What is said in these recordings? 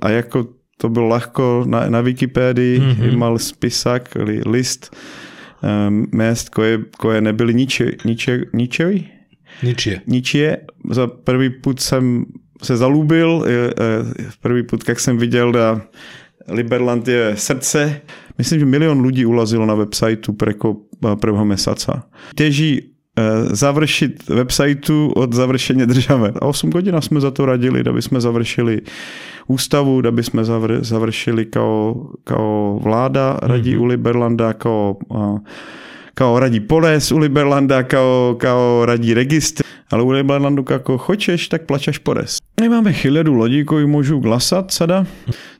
A jako to bylo lahko na, na Wikipédii, mm-hmm. mal spisak, list um, mest, koje, koje nebyly niče, niče, ničevi? Ničije. Ničije. Za prvý put jsem se zalúbil, prvý put, jak jsem viděl, da Liberland je srdce. Myslím, že milion lidí ulazilo na websiteu preko prvého mesaca. Těží završit websiteu od završení države. A 8 hodin jsme za to radili, aby jsme završili ústavu, aby jsme zavr, završili kao, kao vláda radí mm-hmm. u Liberlanda, kao, kao radí poles u Liberlanda, kao, kao radí registr. Ale u Liberlandu, ako hočeš, tak plačaš pores. My máme hiljadu lodí koji můžu glasat sada.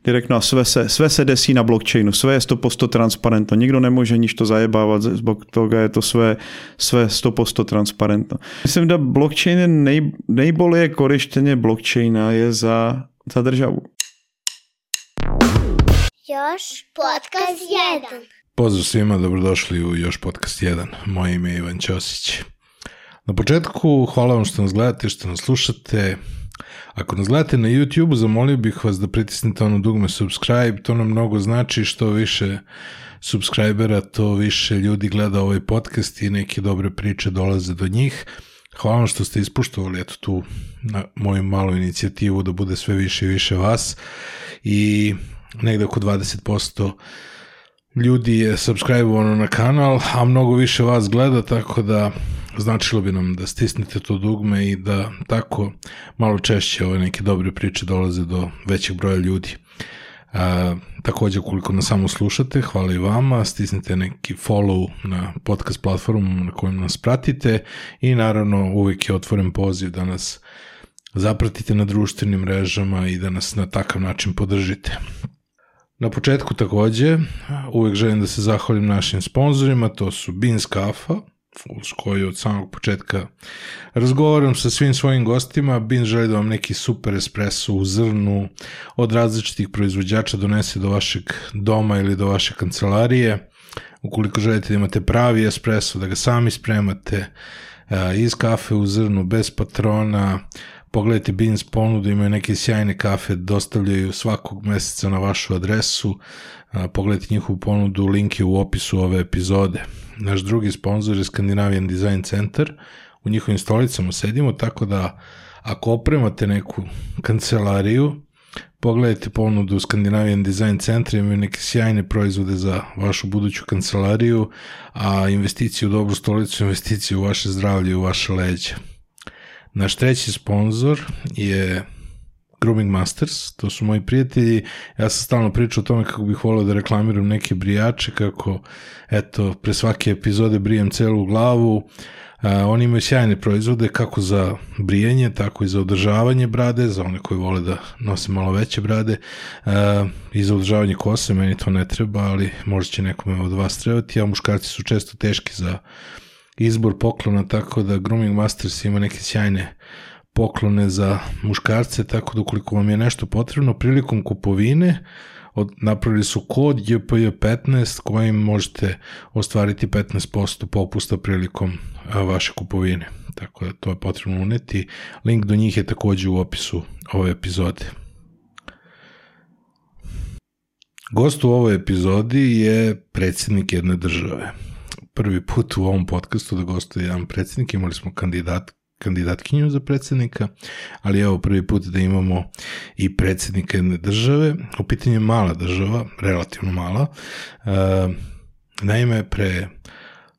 Direktno sve se, sve se desí na blockchainu, sve je 100% transparentno. Nikdo nemůže nič to zajebávat, zbog toho je to sve, sve 100% transparentno. Myslím, že blockchain je nej, nejbolije korištenje blockchaina je za, za državu. Još podcast 1. Pozdrav svima, dobrodošli u Još podcast 1. Moje ime je Ivan Ćosić. Na početku, hvala vam što nas gledate, što nas slušate. Ako nas gledate na YouTube, zamolio bih vas da pritisnete ono dugme subscribe, to nam mnogo znači što više subscribera, to više ljudi gleda ovaj podcast i neke dobre priče dolaze do njih. Hvala vam što ste ispuštovali eto tu na moju malu inicijativu da bude sve više i više vas i negde oko 20% ljudi je subscribe-ovano na kanal, a mnogo više vas gleda, tako da značilo bi nam da stisnete to dugme i da tako malo češće ove neke dobre priče dolaze do većeg broja ljudi. A, takođe, koliko nas samo slušate, hvala i vama, stisnite neki follow na podcast platformu na kojem nas pratite i naravno uvijek je otvoren poziv da nas zapratite na društvenim mrežama i da nas na takav način podržite. Na početku takođe, uvek želim da se zahvalim našim sponsorima, to su Beans Kafa, s koju od samog početka razgovaram sa svim svojim gostima. Bin želi da vam neki super espresso u zrnu od različitih proizvođača donese do vašeg doma ili do vaše kancelarije. Ukoliko želite da imate pravi espresso, da ga sami spremate iz kafe u zrnu, bez patrona, pogledajte Beans ponudu, imaju neke sjajne kafe, dostavljaju svakog meseca na vašu adresu, pogledajte njihovu ponudu, link je u opisu ove epizode. Naš drugi sponsor je Scandinavian Design Center, u njihovim stolicama sedimo, tako da ako opremate neku kancelariju, pogledajte ponudu Scandinavian Design Center, imaju neke sjajne proizvode za vašu buduću kancelariju, a investiciju u dobru stolicu, investiciju u vaše zdravlje i u vaše leđe. Naš treći sponsor je Grooming Masters, to su moji prijatelji, ja sam stalno pričao o tome kako bih volio da reklamiram neke brijače, kako, eto, pre svake epizode brijem celu glavu, Uh, oni imaju sjajne proizvode kako za brijanje, tako i za održavanje brade, za one koji vole da nose malo veće brade. Uh, i za održavanje kose, meni to ne treba, ali možda će nekome od vas trebati, a muškarci su često teški za izbor poklona, tako da Grooming Masters ima neke sjajne poklone za muškarce, tako da ukoliko vam je nešto potrebno prilikom kupovine, od, napravili su kod JPJ15 kojim možete ostvariti 15% popusta prilikom a, vaše kupovine. Tako da to je potrebno uneti. Link do njih je takođe u opisu ove epizode. Gost u ovoj epizodi je predsjednik jedne države. Prvi put u ovom podcastu da gostuje jedan predsjednik, imali smo kandidat, kandidatkinju za predsjednika, ali evo prvi put da imamo i predsjednika jedne države. U pitanju je mala država, relativno mala. E, naime, pre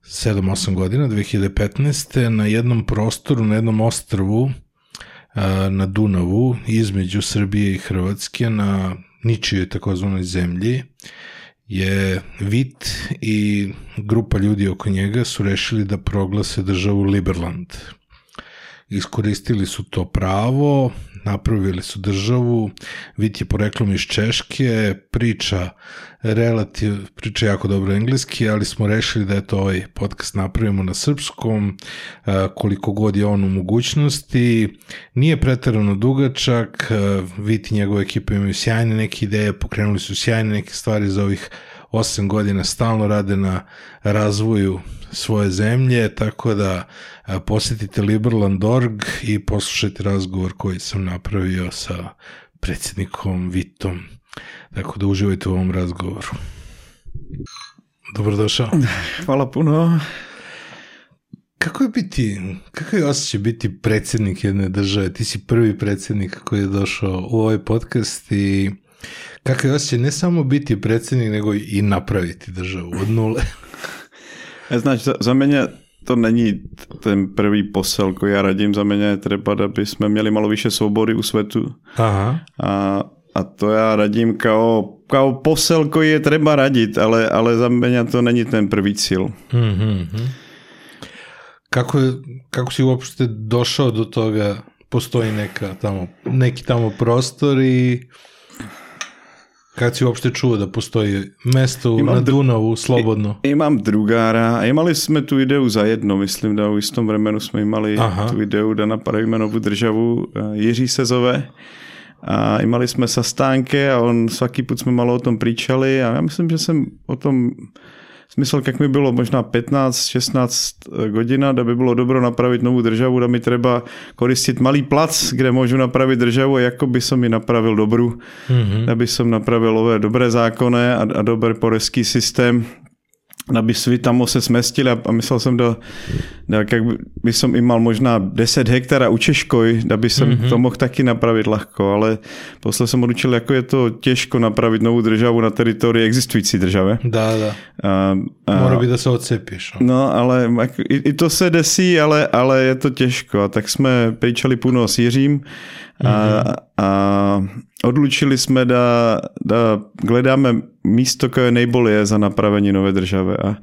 7-8 godina, 2015. na jednom prostoru, na jednom ostrvu e, na Dunavu, između Srbije i Hrvatske, na ničijoj takozvanoj zemlji, je Vit i grupa ljudi oko njega su rešili da proglase državu Liberland iskoristili su to pravo, napravili su državu, Vit je poreklom iz Češke, priča relativ, priča jako dobro engleski, ali smo rešili da je to ovaj podcast napravimo na srpskom, koliko god je on u mogućnosti. Nije pretarano dugačak, Vit i njegova ekipa imaju sjajne neke ideje, pokrenuli su sjajne neke stvari za ovih 8 godina stalno rade na razvoju svoje zemlje, tako da posetite Liberland.org i poslušajte razgovor koji sam napravio sa predsjednikom Vitom. Tako da uživajte u ovom razgovoru. Dobrodošao. Hvala puno. Kako je biti, kako je osjećaj biti predsjednik jedne države? Ti si prvi predsjednik koji je došao u ovaj podcast i kako je osjećaj ne samo biti predsjednik, nego i napraviti državu od nule? Znači, za, za mňa to není ten prvý posel, koji ja radím. Za mňa je treba, aby sme měli malo više svobody u svetu. Aha. A, a to ja radím kao, kao posel, koji je treba radit, ale, ale za mňa to není ten prvý cíl. Mhm. Kako, kako si uopšte došao do toga, postoji neka tamo, neki tamo prostor i kad si uopšte čuo da postoji mesto Imam na Dunavu slobodno? Imám drugára a imali sme tu ideu za jedno, myslím, da u istom vremenu sme imali Aha. tu ideu da napravíme novú državu eh, Jiří se zove. A imali sme sa stánke a on svaký put sme malo o tom pričali a ja myslím, že jsem o tom smysl, jak mi bylo možná 15-16 godina, da by bylo dobro napravit novou državu, da mi treba koristit malý plac, kde môžu napravit državu a jako by som mi napravil dobru, Mhm. da by som napravil ové dobré zákony a, a dobrý poreský systém, by svi tamo se smestili a, myslel jsem, da, da jak by, by som imal možná 10 hektara u Češkoj, da by som mm-hmm. to mohl taky napravit lahko, ale posle jsem odlučil, jako je to těžko napravit novou državu na teritorii existující države. Da, da. A, a, Mora bi da se odcepiš. ono. No, ale i, i to se desí, ale, ale je to těžko. A tak jsme pričali puno s Jiřím a, a odlučili jsme da, da gledáme místo, koje nejbolje za napravení nové države. A,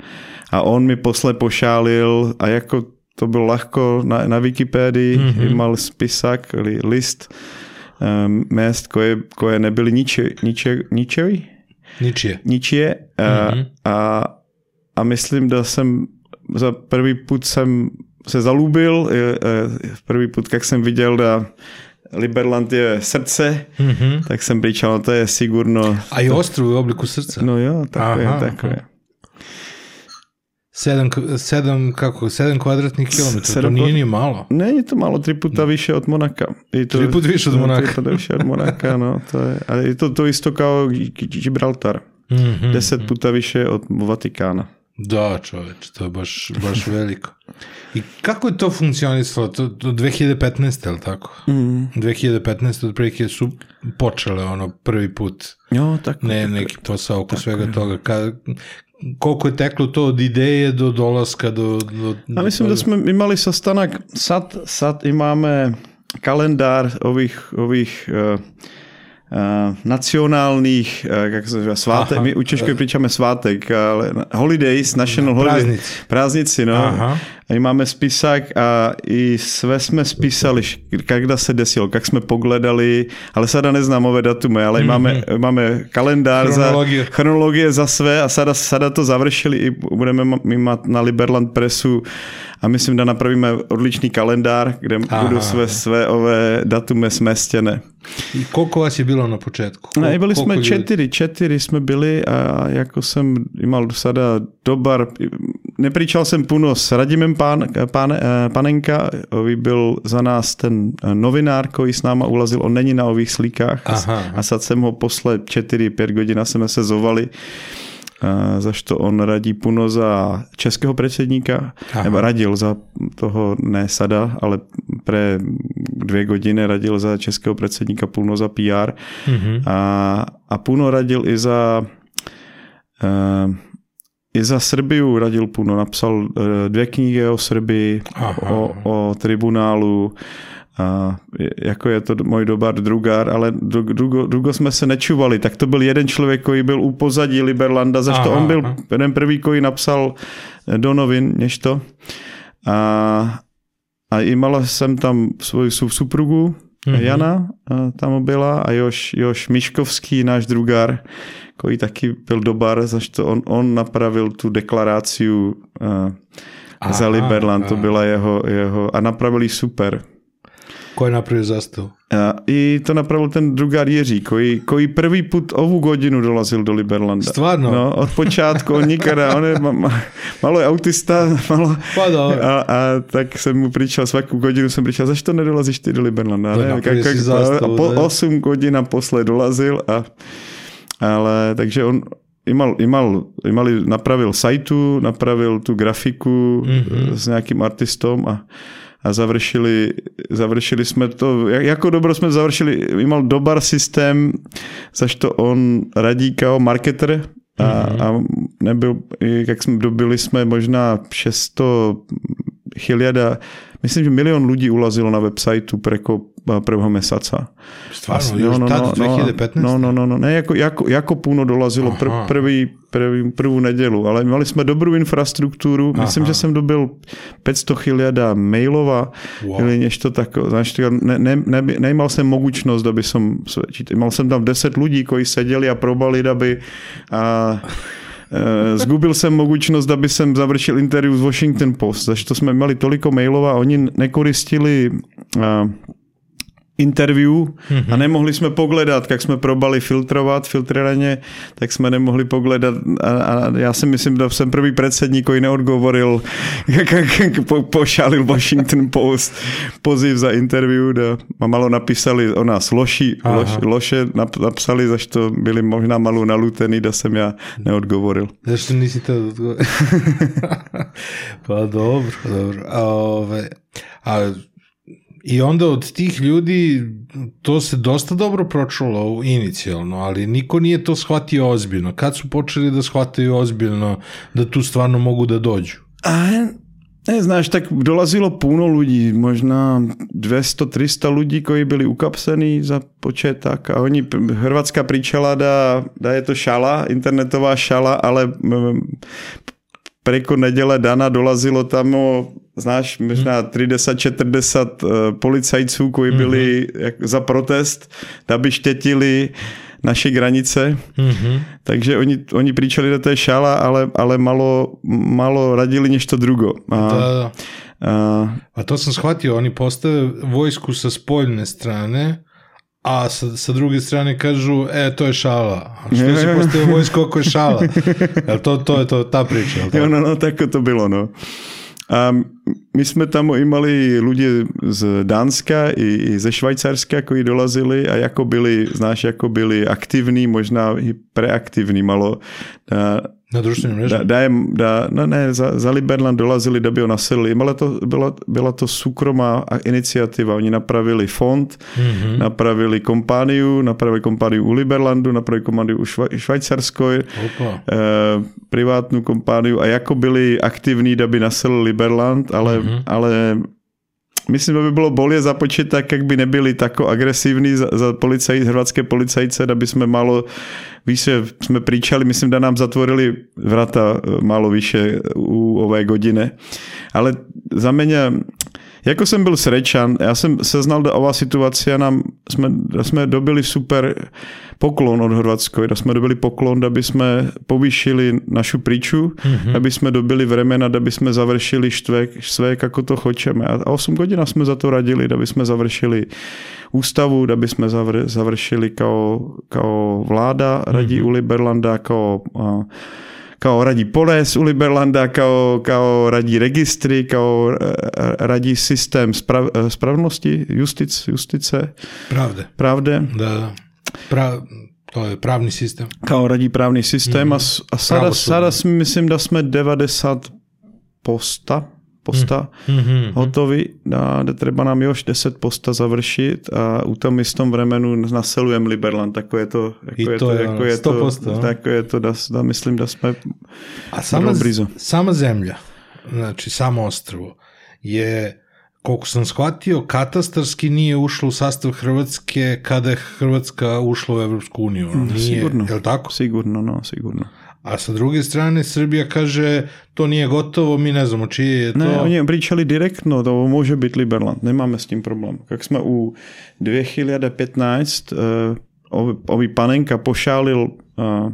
a on mi posle pošálil a jako to bylo lahko na, na Wikipedii, mm-hmm. imal spisak, li, list um, mest, koje, koje nebyly niče, niče, ničevi? Ničije. ničije a, Mhm. a, a myslím, da jsem za prvý put jsem se zalúbil, je, je, prvý put, jak jsem viděl, da Liberland je srdce, Mhm. tak jsem pričal, no to je sigurno. A i ostrvo u obliku srca. No jo, tako je, Aha, tako aha. je. Sedam, sedam, kako, sedam kvadratnih kilometara, to sedam nije kvadrat- ni malo. Není to málo, tři puta vyše od Monaka. Je to, Tri put više od Monaka. Tri puta više od Monaka, no. To je, a je to, to isto kao Gibraltar. Mhm. Deset puta više od Vatikána. Da, čoveč, to je baš, baš veliko. I kako je to funkcionisalo? To, to 2015. je li tako? Mm. 2015. otprilike su počele ono prvi put Jo, tako. ne, neki posao oko svega toga. Ka, koliko je teklo to od ideje do dolaska do... do, do A myslím, toga? že sme imali sastanak, sad, sad imáme kalendár ových, ových uh, uh, nacionálnych, uh, jak se říká, svátek, Aha. my u Češkoj pričame svátek, ale holidays, national holidays. Prázdnici. Prázdnici, no. Aha. A máme spisak a i sve jsme spísali, kada se desilo, jak jsme pogledali, ale sada neznám ove datumy, ale mm-hmm. máme, máme kalendár Chronologie. za chronologie za své a sada, sada to završili i budeme mať na Liberland Pressu a myslím, da napravíme odličný kalendár, kde Aha. budou sve, sve ove datumy koliko vas je bilo na početku? Ne, byli jsme četiri, četiri jsme byli a jako jsem imal sada dobar, nepričal jsem puno s Radimem pán, pán, eh, Panenka, ovi byl za nás ten eh, novinár, koji s náma ulazil, on není na ových slíkách. Aha, a, sad jsem ho posle 4-5 godina jsme se zovali a zašto on radí puno za českého predsedníka, Aha. nebo radil za toho, ne sada, ale pre dvě godiny radil za českého predsedníka puno za PR Mhm. a, a puno radil i za uh, i za Srbiju radil puno, napsal uh, dvě knihy o Srbii, Aha. o, o tribunálu, a jako je to můj dobar drugár, ale dru- drugo, drugo jsme se nečuvali, tak to byl jeden člověk, který byl u pozadí Liberlanda, zašto Aha, on byl aha. jeden prvý, který napsal do novin nešto. A, a imala jsem tam svoju su- suprugu, Mhm. Jana a tam byla a Još, Još Miškovský, náš drugár, který taky byl dobar, zašto on, on napravil tu deklaráciu uh, za Liberland, to byla jeho, jeho a napravili super. Ko je napravio zastavu? A, I to napravil ten drugar Jiří, koji, koji prvi put ovu godinu dolazil do Liberlanda. Stvarno? No, od počátku, on nikada, on je ma, ma, malo je autista, malo, a, a tak jsem mu pričal, svaku godinu jsem pričal, zašto nedolazíš ty do Liberlanda? Ne, napravi si a zastavu, po ne? 8 hodin naposled dolazil a ale takže on imal, imal, imali, napravil sajtu, napravil tu grafiku mm-hmm. s nějakým artistom a a završili, završili jsme to, jak- jako dobro jsme završili, imal dobar systém, zaž to on radí kao marketer a, a nebyl, jak jsme dobili jsme možná 600 hiljada, myslím, že milion ľudí ulazilo na websajtu preko prvého mesaca. Stvarno, još tad, 2015? No, no, no, no, ne, jako, jako, jako puno dolazilo pr, prvý, prvý, prvú nedelu, ale mali jsme dobrou infrastrukturu, myslím, Aha. že jsem dobil 500 hiljada mailova Wow. ili nešto tako, znaš, ne, ne, ne, nemal jsem mogućnost, da by som, mal jsem tam 10 ľudí, koji sedeli a probali, da by a, zgubil jsem mogućnost, aby jsem završil interview z Washington Post, zašto jsme měli toliko mailov a oni nekoristili a, interview a nemohli jsme pogledat, jak jsme probali filtrovat, filtriraně, tak jsme nemohli pogledat a, a já si myslím, že jsem prvý predsedník, koji neodgovoril, jak, jak po, pošalil Washington Post poziv za interview da, a malo napísali o nás loši, loš, loše nap, napsali, zašto byli možná malo nalutený, da jsem ja neodgovoril. Zašto nisi to odgovorio? pa dobro, dobro. A, ove, a I onda od tih ljudi to se dosta dobro pročulo inicijalno, ali niko nije to shvatio ozbiljno. Kad su počeli da shvataju ozbiljno da tu stvarno mogu da dođu? A ne, znaš, tak dolazilo puno ľudí, možná 200-300 ľudí, koji byli ukapsení za početak a oni, hrvatská pričala da, da je to šala, internetová šala, ale preko nedele dana dolazilo tam o, znáš, možná 30-40 uh, policajců, koji byli jak, za protest, da by štětili naše granice. Mhm. Takže oni, oni pričali to je šala, ale, ale malo, malo radili nešto drugo. A, Da, da. a, A to sam shvatio, oni postave vojsku sa spoljne strane, a sa, sa druge strane kažu, e, to je šala. A što si postavio vojsku ako je šala? Jel to, to je to, ta priča, jel tako? no, no, tako to bylo, no. A my jsme tam imali lidi z Dánska i, i ze Švajcarska, koji dolazili a jako byli, znáš, jako byli aktivní, možná i preaktivní malo. Na društvenim mrežama? da, da, je, da no ne, za, za Liberland dolazili, da ho naselili. Ale to, byla, byla to súkromá iniciativa. Oni napravili fond, Mhm. napravili kompániu, napravili kompániu u Liberlandu, napravili kompániu u Šva, Švajcarskoj, Opa. e, privátnu kompániu a jako byli aktivní, da by naselili Liberland, ale, Mhm. ale Myslím, že by bylo bolje započít tak, jak by nebyli tako agresivní za, za policaj, hrvatské policajce, da by jsme malo více, jsme pričali, myslím, da nám zatvorili vrata e, málo výše u ové godine. Ale za mě, jako jsem byl srečan, já jsem se znal da ova situace a nám jsme, jsme dobili super poklon od Hrvatskoj, da jsme dobili poklon, da by jsme povýšili našu priču, mm-hmm. aby jsme dobili vremena, da by jsme završili štvek, sve, kako to hočeme. A 8 hodin jsme za to radili, da by jsme završili ústavu, da by jsme zavr, završili kao, kao vláda radí mm-hmm. u Liberlanda, kao kao radí poles u Liberlanda, kao, kao radí registry, kao eh, radí systém sprav, eh, spravnosti, justic, justice, Pravde. pravde, Da, da. Pra, to je pravni sistem. kao radí právny systém a, s- a sada, sada si myslím, da jsme 90 posta, posta Mhm. hotovi, da, da treba nám još 10 posta završit a u tom istom vremenu naselujem Liberland, tako je to, jako I je to jako je to, 100%, a? tako je to, da, da mislim da sme A sama, blizu. sama zemlja, znači samo ostrvo, je, koliko sam shvatio, katastarski nije ušlo u sastav Hrvatske kada je Hrvatska ušla u Evropsku uniju. Nije, sigurno. Je li tako? sigurno, no, sigurno. A sa druge strane, Srbija kaže, to nije gotovo, mi ne znamo čije je to. Ne, oni pričali direktno da ovo može biti Liberland, nemáme s tím problém. Kak jsme u 2015 uh, ovi, ovi panenka pošálil uh, uh,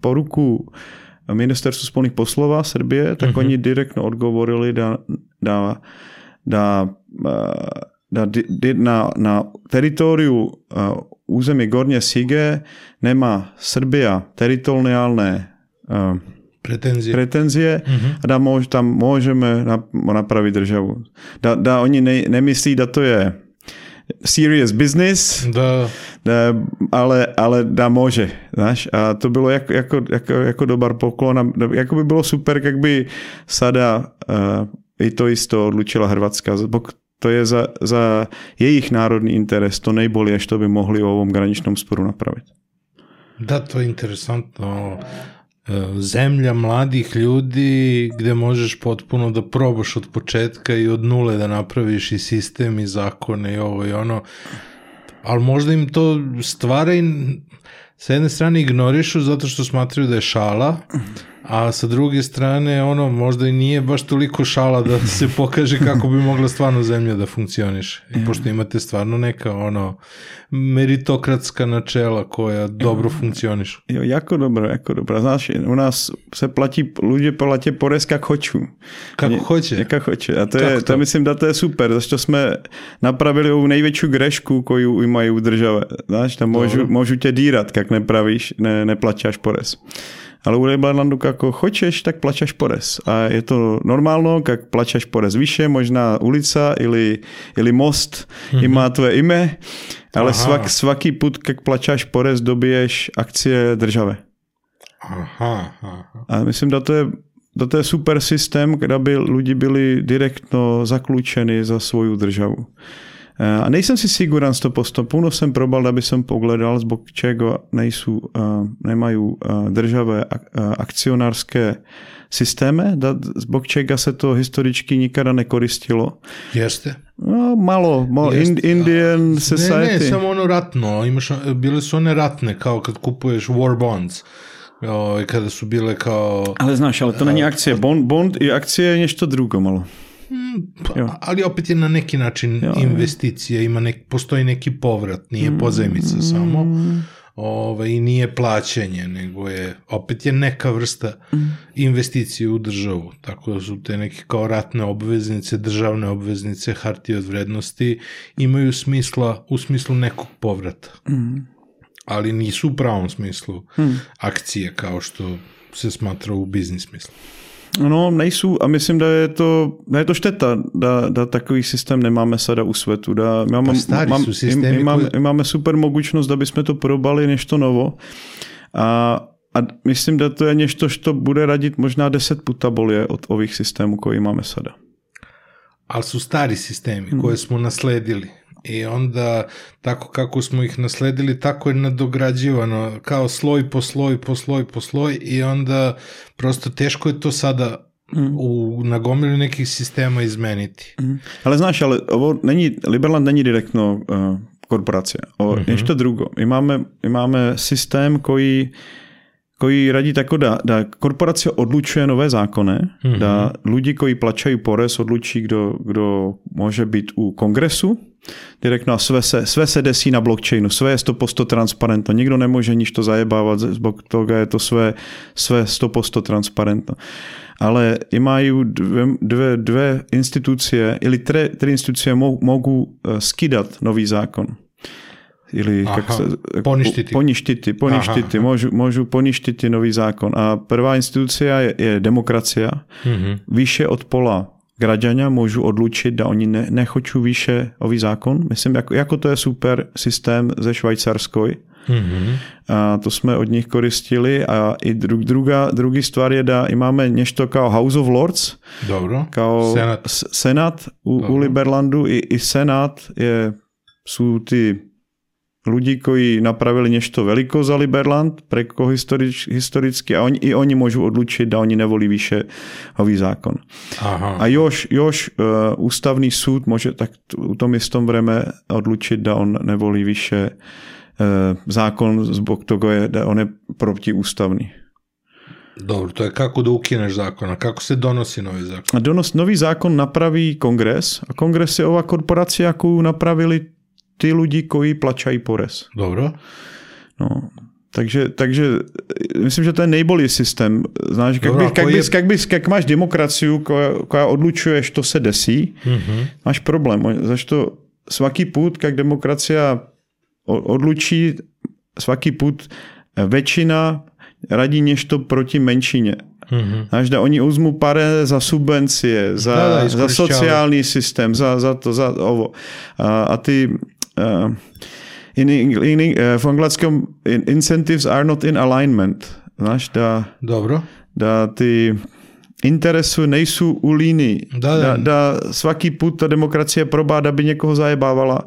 poruku ministerstvu spolných poslova Srbije, tak Mhm. oni direktno odgovorili da, da, da uh, da na, na teritoriu uh, území Gornje Sige nemá Srbia teritoriálne uh, Pretenzie. pretenzie a da môž, tam môžeme napraviť državu. Da, da oni ne, nemyslí, da to je serious business, Da, da, ale, ale da može, znaš, a to bylo jako, jako, jako, jako dobar poklon a jako by bylo super, jak by sada uh, i to isto odlučila Hrvatska, to je za, za jejich národný interes to nejbolje, što by mohli u ovom graničnom sporu napraviti. da, to je interesantno. E, Zemlja mladih ljudi gde možeš potpuno da probaš od početka i od nule da napraviš i sistem i zakone i ovo i ono. Ali možda im to stvara i sa jedne strane ignorišu zato što smatraju da je šala, a sa druge strane ono možda i nije baš toliko šala da se pokaže kako bi mogla stvarno zemlja da funkcioniše. I pošto imate stvarno neka ono meritokratska načela koja dobro funkcionišu. Jo, jako dobro, jako dobro. Znaš, u nás se platí, ľudia platí porez jak hoču. Kako hoće. Kako hoće. A to je, to? to? myslím, da to je super, zašto jsme napravili ovu největší grešku, koju mají u države. Znaš, tam můžu, Dobro. můžu tě dírat, jak nepravíš, ne, neplaćáš porez. Ale u Liberlandu, kako hoćeš, tak plaćaš porez. A je to normálno, jak plaćaš porez vyše, možná ulica ili, ili most mm-hmm. ima tvoje ime, ale Aha. svak, svaký put, jak plaćáš porez, dobiješ akcie države. Aha, aha. A myslím, da to je, da to je super systém, kde by lidi byli direktno zaklučeni za svoju državu. E, A nejsem si siguran 100%. Puno jsem probal, da by som pogledal, zbog čego nejsou, uh, nemají uh, državé ak- akcionářské systémy, da, zbog čega se to historicky nikada nekoristilo. Jeste? No, malo, malo Jest. Ind, Indian Ne, Society. ne, samo ono ratno. Imaš, bile su one ratne, kao kad kupuješ war bonds. O, kada su bile kao... Ale znaš, ale to není akcie. Bond, bond i akcie je nešto drugo malo. Pa, ali opet je na neki način investicija, ima nek, postoji neki povrat, nije pozajmica samo. Ove, I nije plaćanje, nego je, opet je neka vrsta investicije u državu. Tako da su te neke kao ratne obveznice, državne obveznice, hartije od vrednosti, imaju smisla u smislu nekog povrata. Ali nisu u pravom smislu akcije kao što se smatra u biznis smislu. No, nejsou a myslím, da je to, da je to šteta, da, da takový systém nemáme sada u svetu. Da, my máme, stari sú systémy, my, máme, my máme super mogućnost da bismo to probali nešto novo. A, a myslím, da to je nešto što bude radit možná 10 puta bolje od ovih systémů, koji máme sada. ali su stari sistemi koje smo nasledili i onda tako kako smo ih nasledili tako je nadograđivano kao sloj po sloj po sloj po sloj i onda prosto teško je to sada u nagomili nekih sistema izmeniti. Ale znaš, ale ovo není, Liberland není direktno uh, korporace. O, mm-hmm. Nešto drugo. My máme, my máme systém, koji koji radí tako, da, da korporace odlučuje nové zákony, mm-hmm. da lidi, koji plaćaju porez, odlučí, kdo, kdo može být u kongresu, direktno a sve se, sve se desí na blockchainu, sve je 100% transparentno, nikdo nemůže nič to zajebávat, zbog toho je to sve, sve 100% transparentno. Ale mají dvě, dvě, dvě instituce, ili tři, tři instituce mo, mogu eh, skidat nový zákon. Ili Aha, kak se, poništiti. poništiti, poništiti, Aha. Môžu, môžu poništiti nový zákon. A prvá institúcia je, je demokracia. Mhm. Vyše od pola građanja môžu odlučit, da oni ne, nechoču vyše ový zákon. Myslím, jako, jako to je super systém ze Švajcarskoj. Mhm. A to jsme od nich koristili. A i dru, druga, drugi stvar je da máme nešto kao House of Lords, Dobro. kao Senat. s- senát u, u Dobro. Liberlandu. I, I senát je, sú tí ľudí, koji napravili nešto veliko za Liberland preko historič, historicky a oni, i oni môžu odlučiť, da oni nevolí vyše ový zákon. Aha. A još, još uh, ústavný súd môže tak u tom istom vreme odlučiť, da on nevolí vyše uh, zákon zbog toga je da on je protiústavný. Dobro, to je kako da ukineš zakon, a kako se donosi novi zakon? A donos, nový zákon napraví kongres a kongres je ova korporace, jakou napravili ty lidi, koji plačají porez. Dobro. No. Takže, takže eh, myslím, že to je nejbolí systém. Znáš, jak, by, jak, je- bys, jak, bys, jak máš demokraciu, koja, koja odlučuje, što se desí, Mhm. máš problém. Zašto svaký put, jak demokracia odlučí, svaký put väčšina radí nešto proti menšině. Mm-hmm. Až da oni uzmu pare za subvencie, za, da, da, za sociální systém, za, za to, za ovo. A, a ty uh, in, in, in, v anglickém incentives are not in alignment. Znaš, da, Dobro. da ty interesu nejsou u líny. Da, da. da, svaký put ta demokracie probá, da by někoho zajebávala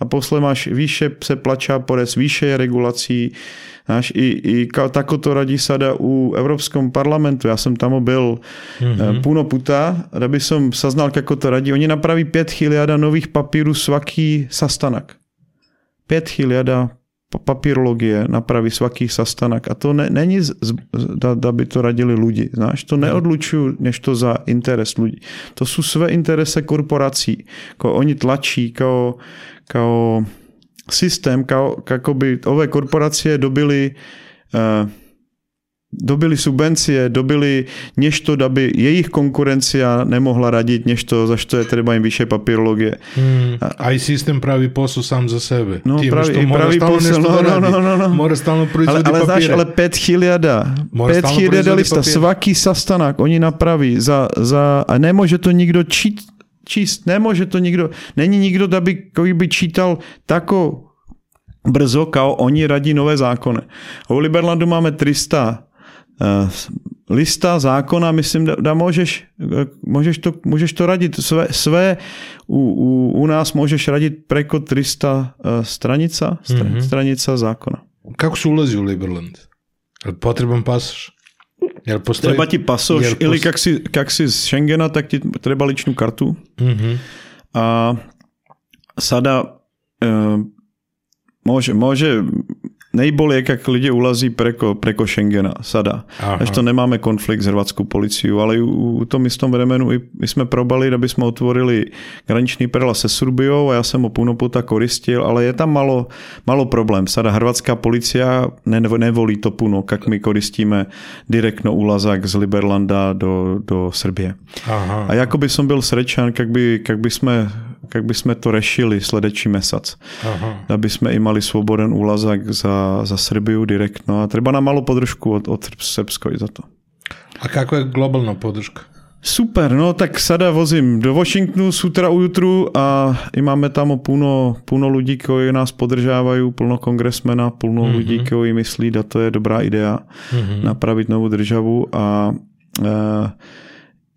a posle máš výše se plačá porez, výše regulací, Znaš, i, i tako to radí sada u Evropskom parlamentu. Ja som tam byl mm-hmm. puno puta, da by som saznal, kako to radí. Oni napraví 5000 nových papírů svaký sastanak. 5000 papírologie napraví svaký sastanak. A to ne, není, da by to radili lidi. Znáš, to neodlučuju než to za interes lidí. To jsou své interese korporací. Ko oni tlačí, kao, kao systém, kako by ové korporacie dobili uh, dobili subvencie, dobili nešto, da by jejich konkurencia nemohla radit nešto, za što je treba im više papirologie. Hmm. A i systém pravi posao sam za sebe. No, Tím, pravi, pravi posao, no, no, no, no, no. Mora stalno proizvodi ale, ale papire. Znaš, ale 5000, 5000 lista, svaký sastanak oni napraví za, za, a nemůže to nikdo čít, číst, nemůže to nikdo, není nikdo, aby koji by čítal tako brzo, kao oni radí nové zákony. U Liberlandu máme 300 uh, lista zákona, myslím, da, da můžeš, můžeš, to, můžeš to radit své, své u, u, u nás můžeš radit preko 300 uh, stranica, stra, mm -hmm. stranica zákona. Kako se ulazi u Liberland? Potreban pasoš? Jel postoji... Treba ti pasoš, post... ili kak si, kak si z Schengena, tak ti treba ličnu kartu. Mm -hmm. A sada uh, Može, može nejbolje, jak lidi ulazí preko, preko Schengena, sada. Až to nemáme konflikt s hrvatskou policiou, ale u, u tom istom vremenu i my jsme probali, aby jsme otvorili graniční perla se Srbiou a já jsem ho punoputa koristil, ale je tam malo, malo problém. Sada hrvatská policia ne, nevolí to puno, jak my koristíme direktno úlazak z Liberlanda do, do Srbie. Aha. A jako by som byl srečan, jak by, jak by jsme jak by sme to rešili sledeći mesac. Aha. Da by sme imali svoboden úlazak za, za Srbiju direktno a treba nám malo podržku od, od Srbskoj za to. A kako je globalna podrška? Super, no tak sada vozím do Washingtonu sutra ujutru a i máme tam puno, puno ľudí, koji nás podržávajú, plno kongresmena, plno mm-hmm. ľudí, koji myslí, da to je dobrá idea mm-hmm. napravit novou državu a uh,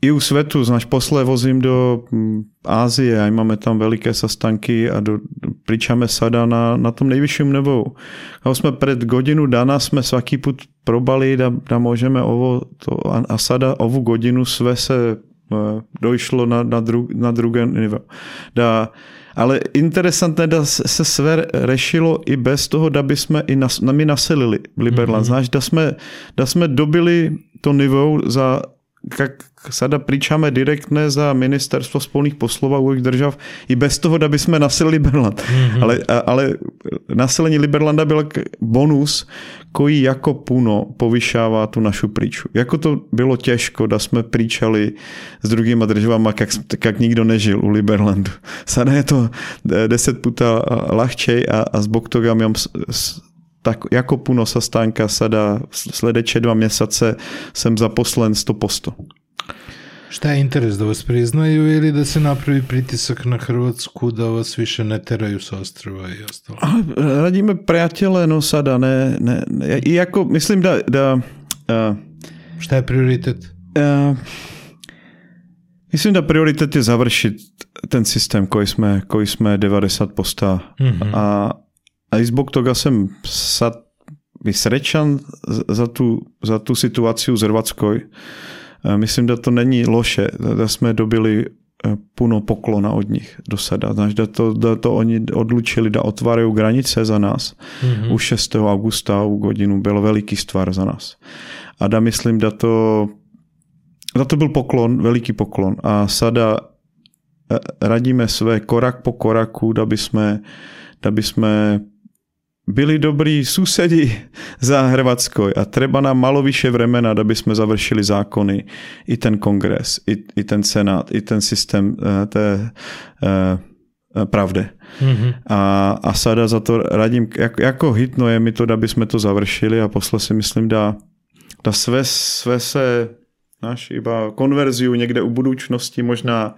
i u svetu, znaš, posle vozím do mm, Ázie a máme tam veliké sastanky a do, pričame sada na, na tom nejvyšším nebu. A jsme před godinu dana jsme svaký put probali, da, da můžeme ovo to, a, a sada ovu godinu sve se uh, dojšlo na, na, dru, na druhé nivo. Da, ale interesantné, da se sve rešilo i bez toho, da by jsme i nas, my naselili Liberland. Mm-hmm. Znaš, da jsme, da jsme dobili to nivo za jak sada pričáme direktne za ministerstvo spolných poslov a uvojich držav i bez toho, da by jsme nasilili Liberland. Mm-hmm. Ale, ale nasilení Liberlanda byl bonus, koji jako puno povyšává tu našu príču. Jako to bylo těžko, da jsme pričali s druhýma državama, jak, jak nikdo nežil u Liberlandu. Sada je to deset puta lahčej a, a s Boktogam tak jako puno sastánka sada sledeće dva mjeseca sam zaposlen 100%. Šta je interes, da vas priznaju ili da se napravi pritisak na Hrvatsku da vas više ne teraju sa ostrova i ostalo? Radíme prijatelje, no sada ne, ne, ne. I jako, mislim da... da uh, Šta je prioritet? Uh, Myslím, že prioritet je završit ten systém, koji jsme, koji jsme 90 posta mm-hmm. a a i zbog toga sam sad srećan za tu, za tu situaciju z Hrvatskoj. E, mislim da to není loše, da jsme dobili e, puno poklona od nich do sada. Znaš, da to, da to oni odlučili da otvárajú granice za nás. Mm-hmm. Už 6. augusta u godinu byl veliký stvar za nás. A da myslím, da to, da to byl poklon, veliký poklon. A sada e, radíme své korak po koraku, da by sme, da by sme byli dobrí susedi za Hrvatskoj a treba nám malo vyššie vremena, aby sme završili zákony, i ten kongres, i, i ten senát, i ten systém uh, té uh, eh, pravde. Mhm. A, a sada za to radím, jak, jako hitno je mi to, aby jsme to završili a posle si myslím dá, dá sve, sve se náš iba konverziu někde u budoucnosti, možná,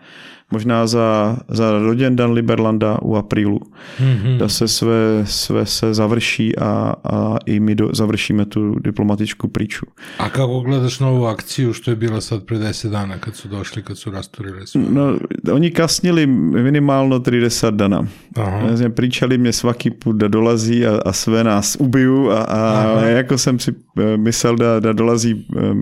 možná za, za roděndan Liberlanda u aprílu. Mhm. Da se sve, sve se završí a, a i mi do, završíme tu diplomatičku priču. A kako gledaš novu akciju što je bila sad pre 10 dana kad su došli, kad su rasturili sve? No, oni kasnili minimálno 30 dana. Aha. Pričali mě svaký put da dolazí a, a sve nás ubiju a, a Aha. jako jsem si eh, myslel da, da dolazí eh,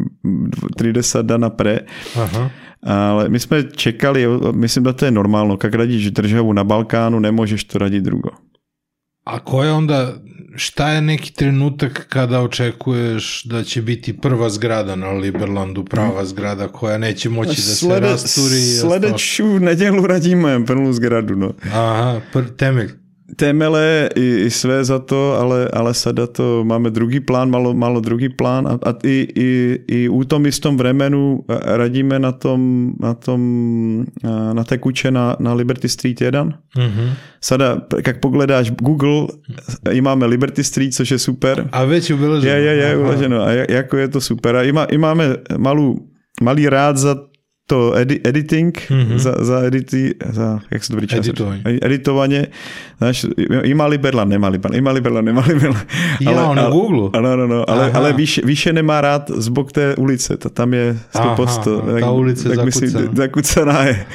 30 dana pre. Aha. Ale my jsme čekali, myslím da to je normálno, kak radíš državu na Balkánu, nemůžeš to radit drugo. A ko je onda, šta je neki trenutak kada očekuješ da će biti prva zgrada na Liberlandu, prava zgrada koja neće moći da se Slede, rasturi? i ostalo? sledeću nedjelu radíme plnou zgradu. No. Aha, pr temelj. Temele i, i sve za to, ale, ale sada to máme druhý plán, malo, malo druhý plán a, a i, i, i u tom istom vremenu radíme na tom, na tom, na té kuće na, na Liberty Street 1. Mhm. Sada, jak pogledáš Google, i máme Liberty Street, což je super. A već je ubilaženo? Je, je, je, uloženo. A ja- jako je to super. A ima, i máme malú, malý rád za to edi, editing, Mhm. za, za edity, za, jak se to pričá? Editovanie. Znaš, ima Liberland, nemá Liberland, ima Liberland, nemá. Ja, on na Google? Ano, ano, no, ale, Aha. ale výše, výše nemá rád zbok té ulice, ta, tam je 100 Aha, posto. aha, ta ulica je myslím, zakucaná. zakucaná je.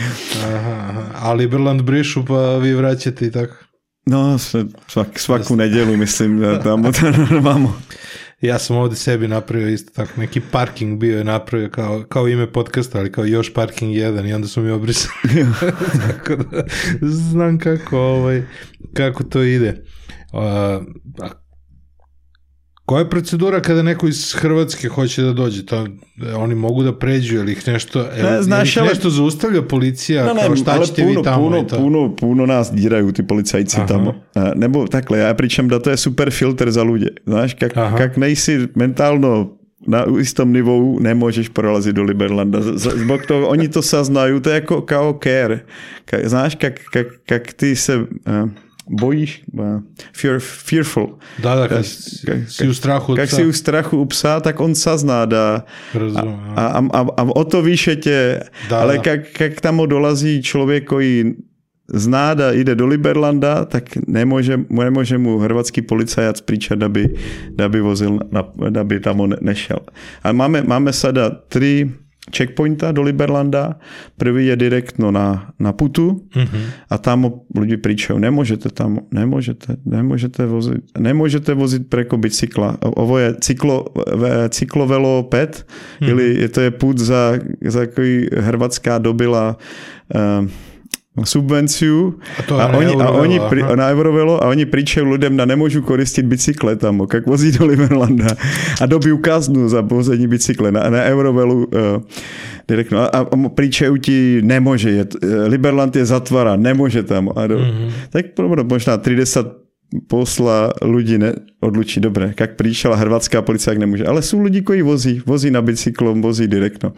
Aha. A Liberland vraćate i tako? No, svak, svaku nedjelu, mislim, da tamo da imamo. Ja sam ovde sebi napravio isto tako, neki parking bio je napravio kao, kao ime podcasta, ali kao još parking jedan i onda su mi obrisali. tako da znam kako, ovaj, kako to ide. A koja je procedura kada neko iz Hrvatske hoće da dođe? To, oni mogu da pređu, ili ih nešto, ne, Ne, znaš, ih ali- nešto zaustavlja policija, No, ne, kao šta ćete puno, vi tamo puno, i to? puno, puno nás dírajú tí policajci Aha. tamo. A, Nebo takhle, ja pričem da to je super filter za ľudí. Znaš, kak, Aha. kak nejsi mentálno na istom nivou nemôžeš prorazit do Liberlanda. Zbog toho, oni to sa znajú, to je jako kao care. Ka, znáš, kak, kak, kak ty se uh, bojíš, uh, fear, fearful. Da, da, kad Kak- si, u strahu od Kak si u strachu u psa, tak on sazná da Razumem, a, a, a, a o to više tě, Da, ale da. kak, kak tam dolazí člověk, koji zná da ide do Liberlanda, tak nemůže, nemůže mu hrvatský policajat pričat, aby, aby vozil, aby tam on nešel. A máme, máme sada tři checkpointa do Liberlanda. Prvý je direktno na, na putu Mhm. a tam lidi pričajú, nemôžete tam, nemôžete, nemôžete vozit, nemôžete vozit preko bicykla. Ovo je cyklo, ve- cyklovelo pet, Mhm. ili je to je put za, za takový hrvatská dobila uh, subvenciu A a na oni, a oni pri, na Eurovelo a oni pričajú ľuďom, da nemôžu koristit bicykle tam, kak vozí do Liberlanda a dobiju kaznu za vození bicykle na, na Eurovelu uh, direktno. A, a ti, nemôže, je, eh, Liberland je zatvara, nemôže tam. A do, Mhm. Tak možná 30 posla ľudí ne, odlučí, dobre, kak pričala hrvatská policia, jak nemôže. Ale sú ľudí, koji vozí, vozí na bicyklom, vozí direktno.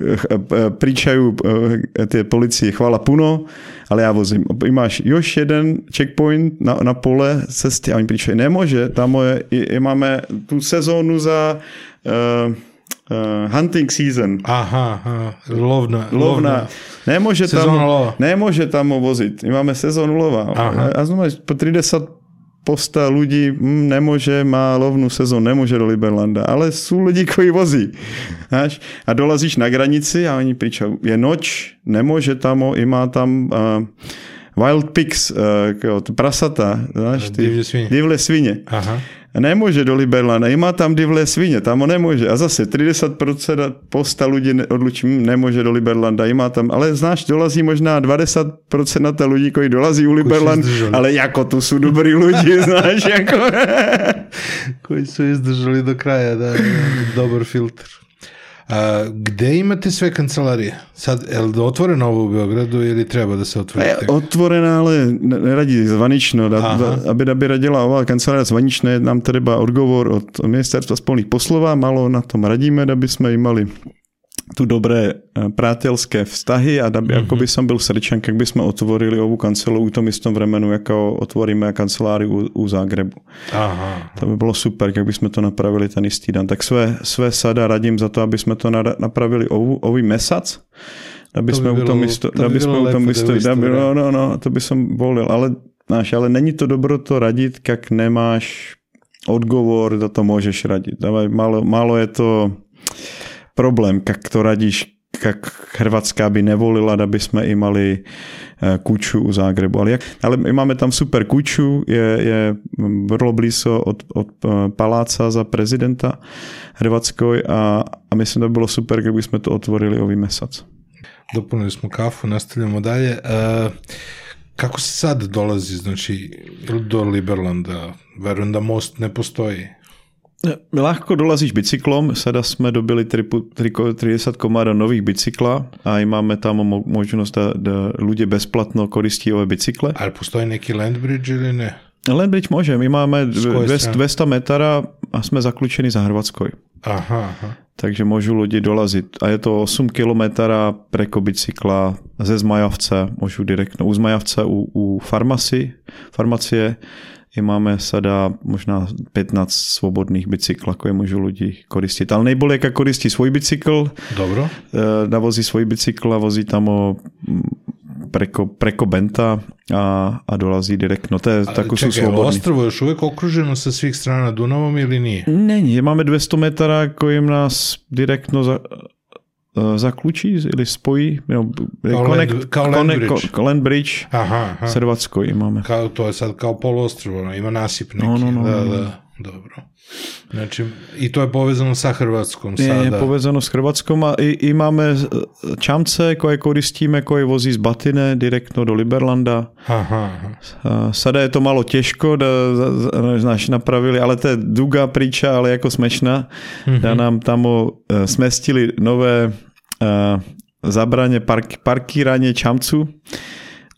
Eh, eh, eh, tie policie, chvála puno, ale já vozím. I máš još jeden checkpoint na, na pole cesty a oni pričají, nemůže, tam je, i máme tu sezónu za uh, uh, hunting season. Aha, aha, lovna. Lovna. Nemôže Sezóna tam, lova. nemôže tam ho voziť. My máme sezónu lova. Aha. A znamená, po 30 posta ľudí hm, nemôže, má lovnú sezónu, nemôže do Liberlanda. Ale sú ľudí, ktorí vozí. A dolazíš na granici a oni pričajú, je noč, nemôže tam, i má tam uh, wild pigs, uh, t- prasata, znaš, ty, Divlje svinje. divlje svinje. Aha. Nemôže do Liberlanda, ima tam divlé svině, tam on nemôže. A zase 30% posta ľudí ne- odlučí, hm, nemôže do Liberlanda, ima tam, ale znáš, dolazí možná 20% na to ľudí, koji dolazí u Liberland, ale jako to sú dobrí ľudí, znáš, jako... Koji su izdržali do kraja, da, dobar filter. A, gde imate sve kancelarije? Sad, je li otvoreno ovo u Beogradu ili treba da se otvori? Je tek? otvorená, ale ne- neradí zvanično. Da, da, aby, aby radila ová kancelária zvaničné, nám treba odgovor od ministerstva spolných poslova, malo na tom radíme, aby sme im mali tu dobré eh, přátelské vztahy a da, mm-hmm. jako by som byl srdčan, jak by jsme otvorili ovu kancelu u tom istom vremenu, jako otvoríme kancelári u, u Zágrebu. Aha. To by bylo super, jak by jsme to napravili ten istý den. Tak své, své sada radím za to, aby jsme to napravili ovu, ový mesac, aby To by jsme u tom isto, to by aby jsme u tom isto, aby, no, no, no, to by som volil, ale Náš, ale není to dobro to radit, jak nemáš odgovor, da to můžeš radit. Málo, málo je to problém, jak to radíš, jak Hrvatská by nevolila, aby jsme i mali eh, kuču u Zágrebu. Ale, jak, ale my máme tam super kuču, je, je vrlo blízo od, od eh, paláca za prezidenta Hrvatskoj a, a myslím, da bi bilo super kdyby jsme to otvorili ový mesac. Dopunili smo kafu, nastavljamo dalje. E, kako se sad dolazi, znači, do Liberlanda? Verujem da most ne postoji. Ľahko dolazíš bicyklom, sada jsme dobili 30 komáda nových bicykla a i máme tam mo- možnost da, da ľudia bezplatno koristí ove bicykle. Ali postoji neki landbridge ili ne? Landbridge može, my máme koje 200, strany? 200 metara a jsme zaklučeni za Hrvatskoj. Aha, aha. Takže môžu ľudí dolazit. A je to 8 km preko bicykla ze Zmajavce, môžu direktno u Zmajavce, u, u farmaci, farmacie i máme sada možná 15 svobodných bicyklů, ako je môžu ľudí koristit. Ale nejbolje, jak koristí svůj bicykl, Dobro. eh, navozí svůj bicykl a vozí tam ho mm, preko, preko Benta a, a dolazí direktno. To je, tako su Čekaj, slobodni. ostrvo je još uvijek okruženo sa svih strana Dunavom ili nije? Není, máme 200 metara, kojim nás direktno za, zaklučí ili spojí. No, connect- ko- Landbridge Aha, aha. s Hrvatskoj imame. Kao, to je sad kao poluostrvo, ono, ima nasip neki. No, no, no, da, no, no. da, dobro. Znači, i to je povezano sa Hrvatskom Je, je sada. povezano s Hrvatskom a i, i máme eh, čamce, koje koristíme, koje vozí z Batine direktno do Liberlanda. Aha, aha. A Sada je to malo těžko, da, znaš, napravili, ale to je duga priča, ale jako smešná. Da nám tam o, eh, smestili nové zabraně park, parkírání čamců.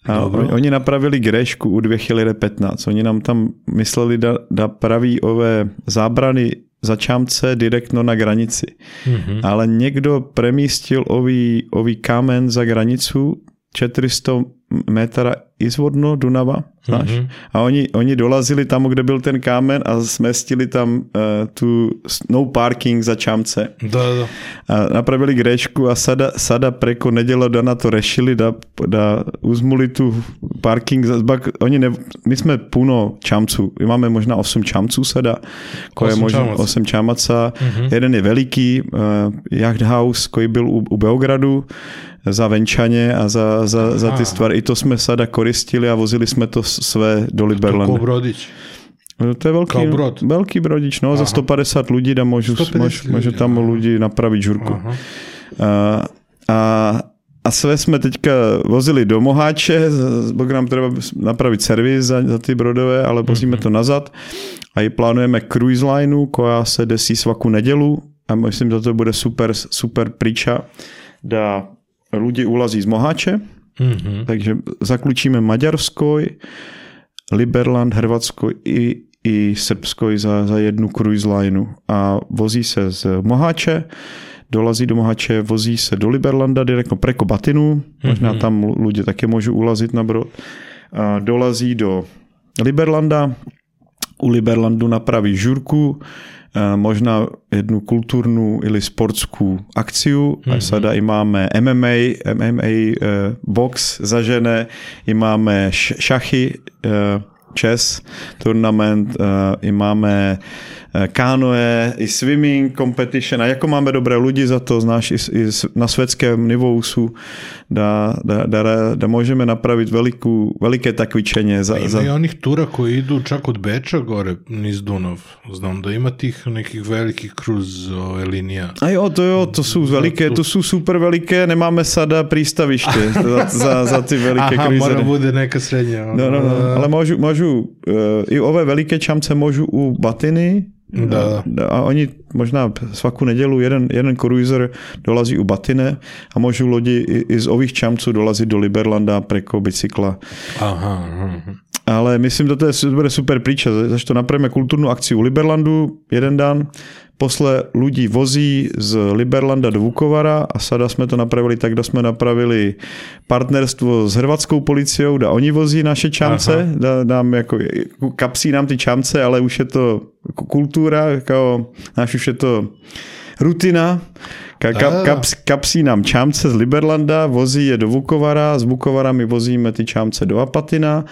A Dobro. oni, napravili grešku u 2015. Oni nám tam mysleli, da, da praví ové zábrany za čamce direktno na granici. Mhm. Ale někdo premístil ový, ový kámen za granicu 400 metra izvodno Dunava, znáš? Mhm. A oni, oni dolazili tam, kde byl ten kámen a smestili tam uh, tu s- no parking za čamce. Da, da. A napravili grečku a sada, sada preko neděle dana to rešili da, da uzmuli tu parking. za- Bak, oni ne, my jsme puno čamců, my máme možná 8 čamců sada, koje Osm možná čamaca. 8 čamaca. Jeden je veliký, uh, Yacht House, koji byl u, u Beogradu, za venčaně a za, za, za ty Aha. stvari. I to jsme sada koristili a vozili jsme to s- své do Ko Liberlanda. Brodić. No, To je velký, Kao brod. velký brodič, no, za 150 lidí da můžu, 150 můžu, můžu tam aha. lidi napravit žurku. Aha. A, a, a sve jsme teďka vozili do Moháče, zbog nám treba napravit servis za, za ty brodové, ale vozíme to nazad a i plánujeme cruise lineu, koja se desí svaku nedělu a myslím, že to bude super, super priča, da lidi ulazí z Moháče, Mhm. takže zaklučíme Maďarskoj, Liberland, Hrvatsko i, i Srbsko za, za jednu cruise lineu. A vozí se z Moháče, dolazí do Moháče, vozí se do Liberlanda direktno preko Batinu, možná tam lidi také můžu ulazit na brod, a dolazí do Liberlanda, u Liberlandu napraví žurku, možná jednu kulturnou ili sportskou akciu. Mm-hmm. A sada i máme MMA, MMA eh, box za žené, i máme šachy, eh, chess turnament, eh, i máme eh, kánoe, i swimming competition. A jako máme dobré lidi za to, znáš, i, i na světském nivou jsou, da, da, da, da možeme napravit velikou, veliké takvičenje za, Ima za, i onih tura koji idu čak od Beča gore niz Dunav. Znam da ima tih nekih velikih kruz ove, linija. A jo, to jo, to jsou veliké, to jsou super veliké, nemáme sada prístaviště za, za, za ty veliké Aha, mora kruizery. bude neka srednja. No, no, no, ale môžu, môžu uh, i ove veliké čamce môžu u Batiny Da, da. a oni možná svaku nedělu jeden, jeden cruiser dolazí u Batine a môžu lodi i, i z ových čamců dolazit do Liberlanda preko bicykla. Aha, ale myslím, že to je bude super príča, zaž to napravíme kultúrnu akciu u Liberlandu jeden dan, posle ľudí vozí z Liberlanda do Vukovara a sada jsme to napravili tak, da jsme napravili partnerstvo s hrvatskou policiou, da oni vozí naše čamce, da, dám jako, kapsí nám ty čamce, ale už je to kultura, jako, náš už je to rutina. Ka, ka, kaps, kapsí nám čámce z Liberlanda, vozí je do Vukovara, z Vukovara my vozíme ty čámce do Apatina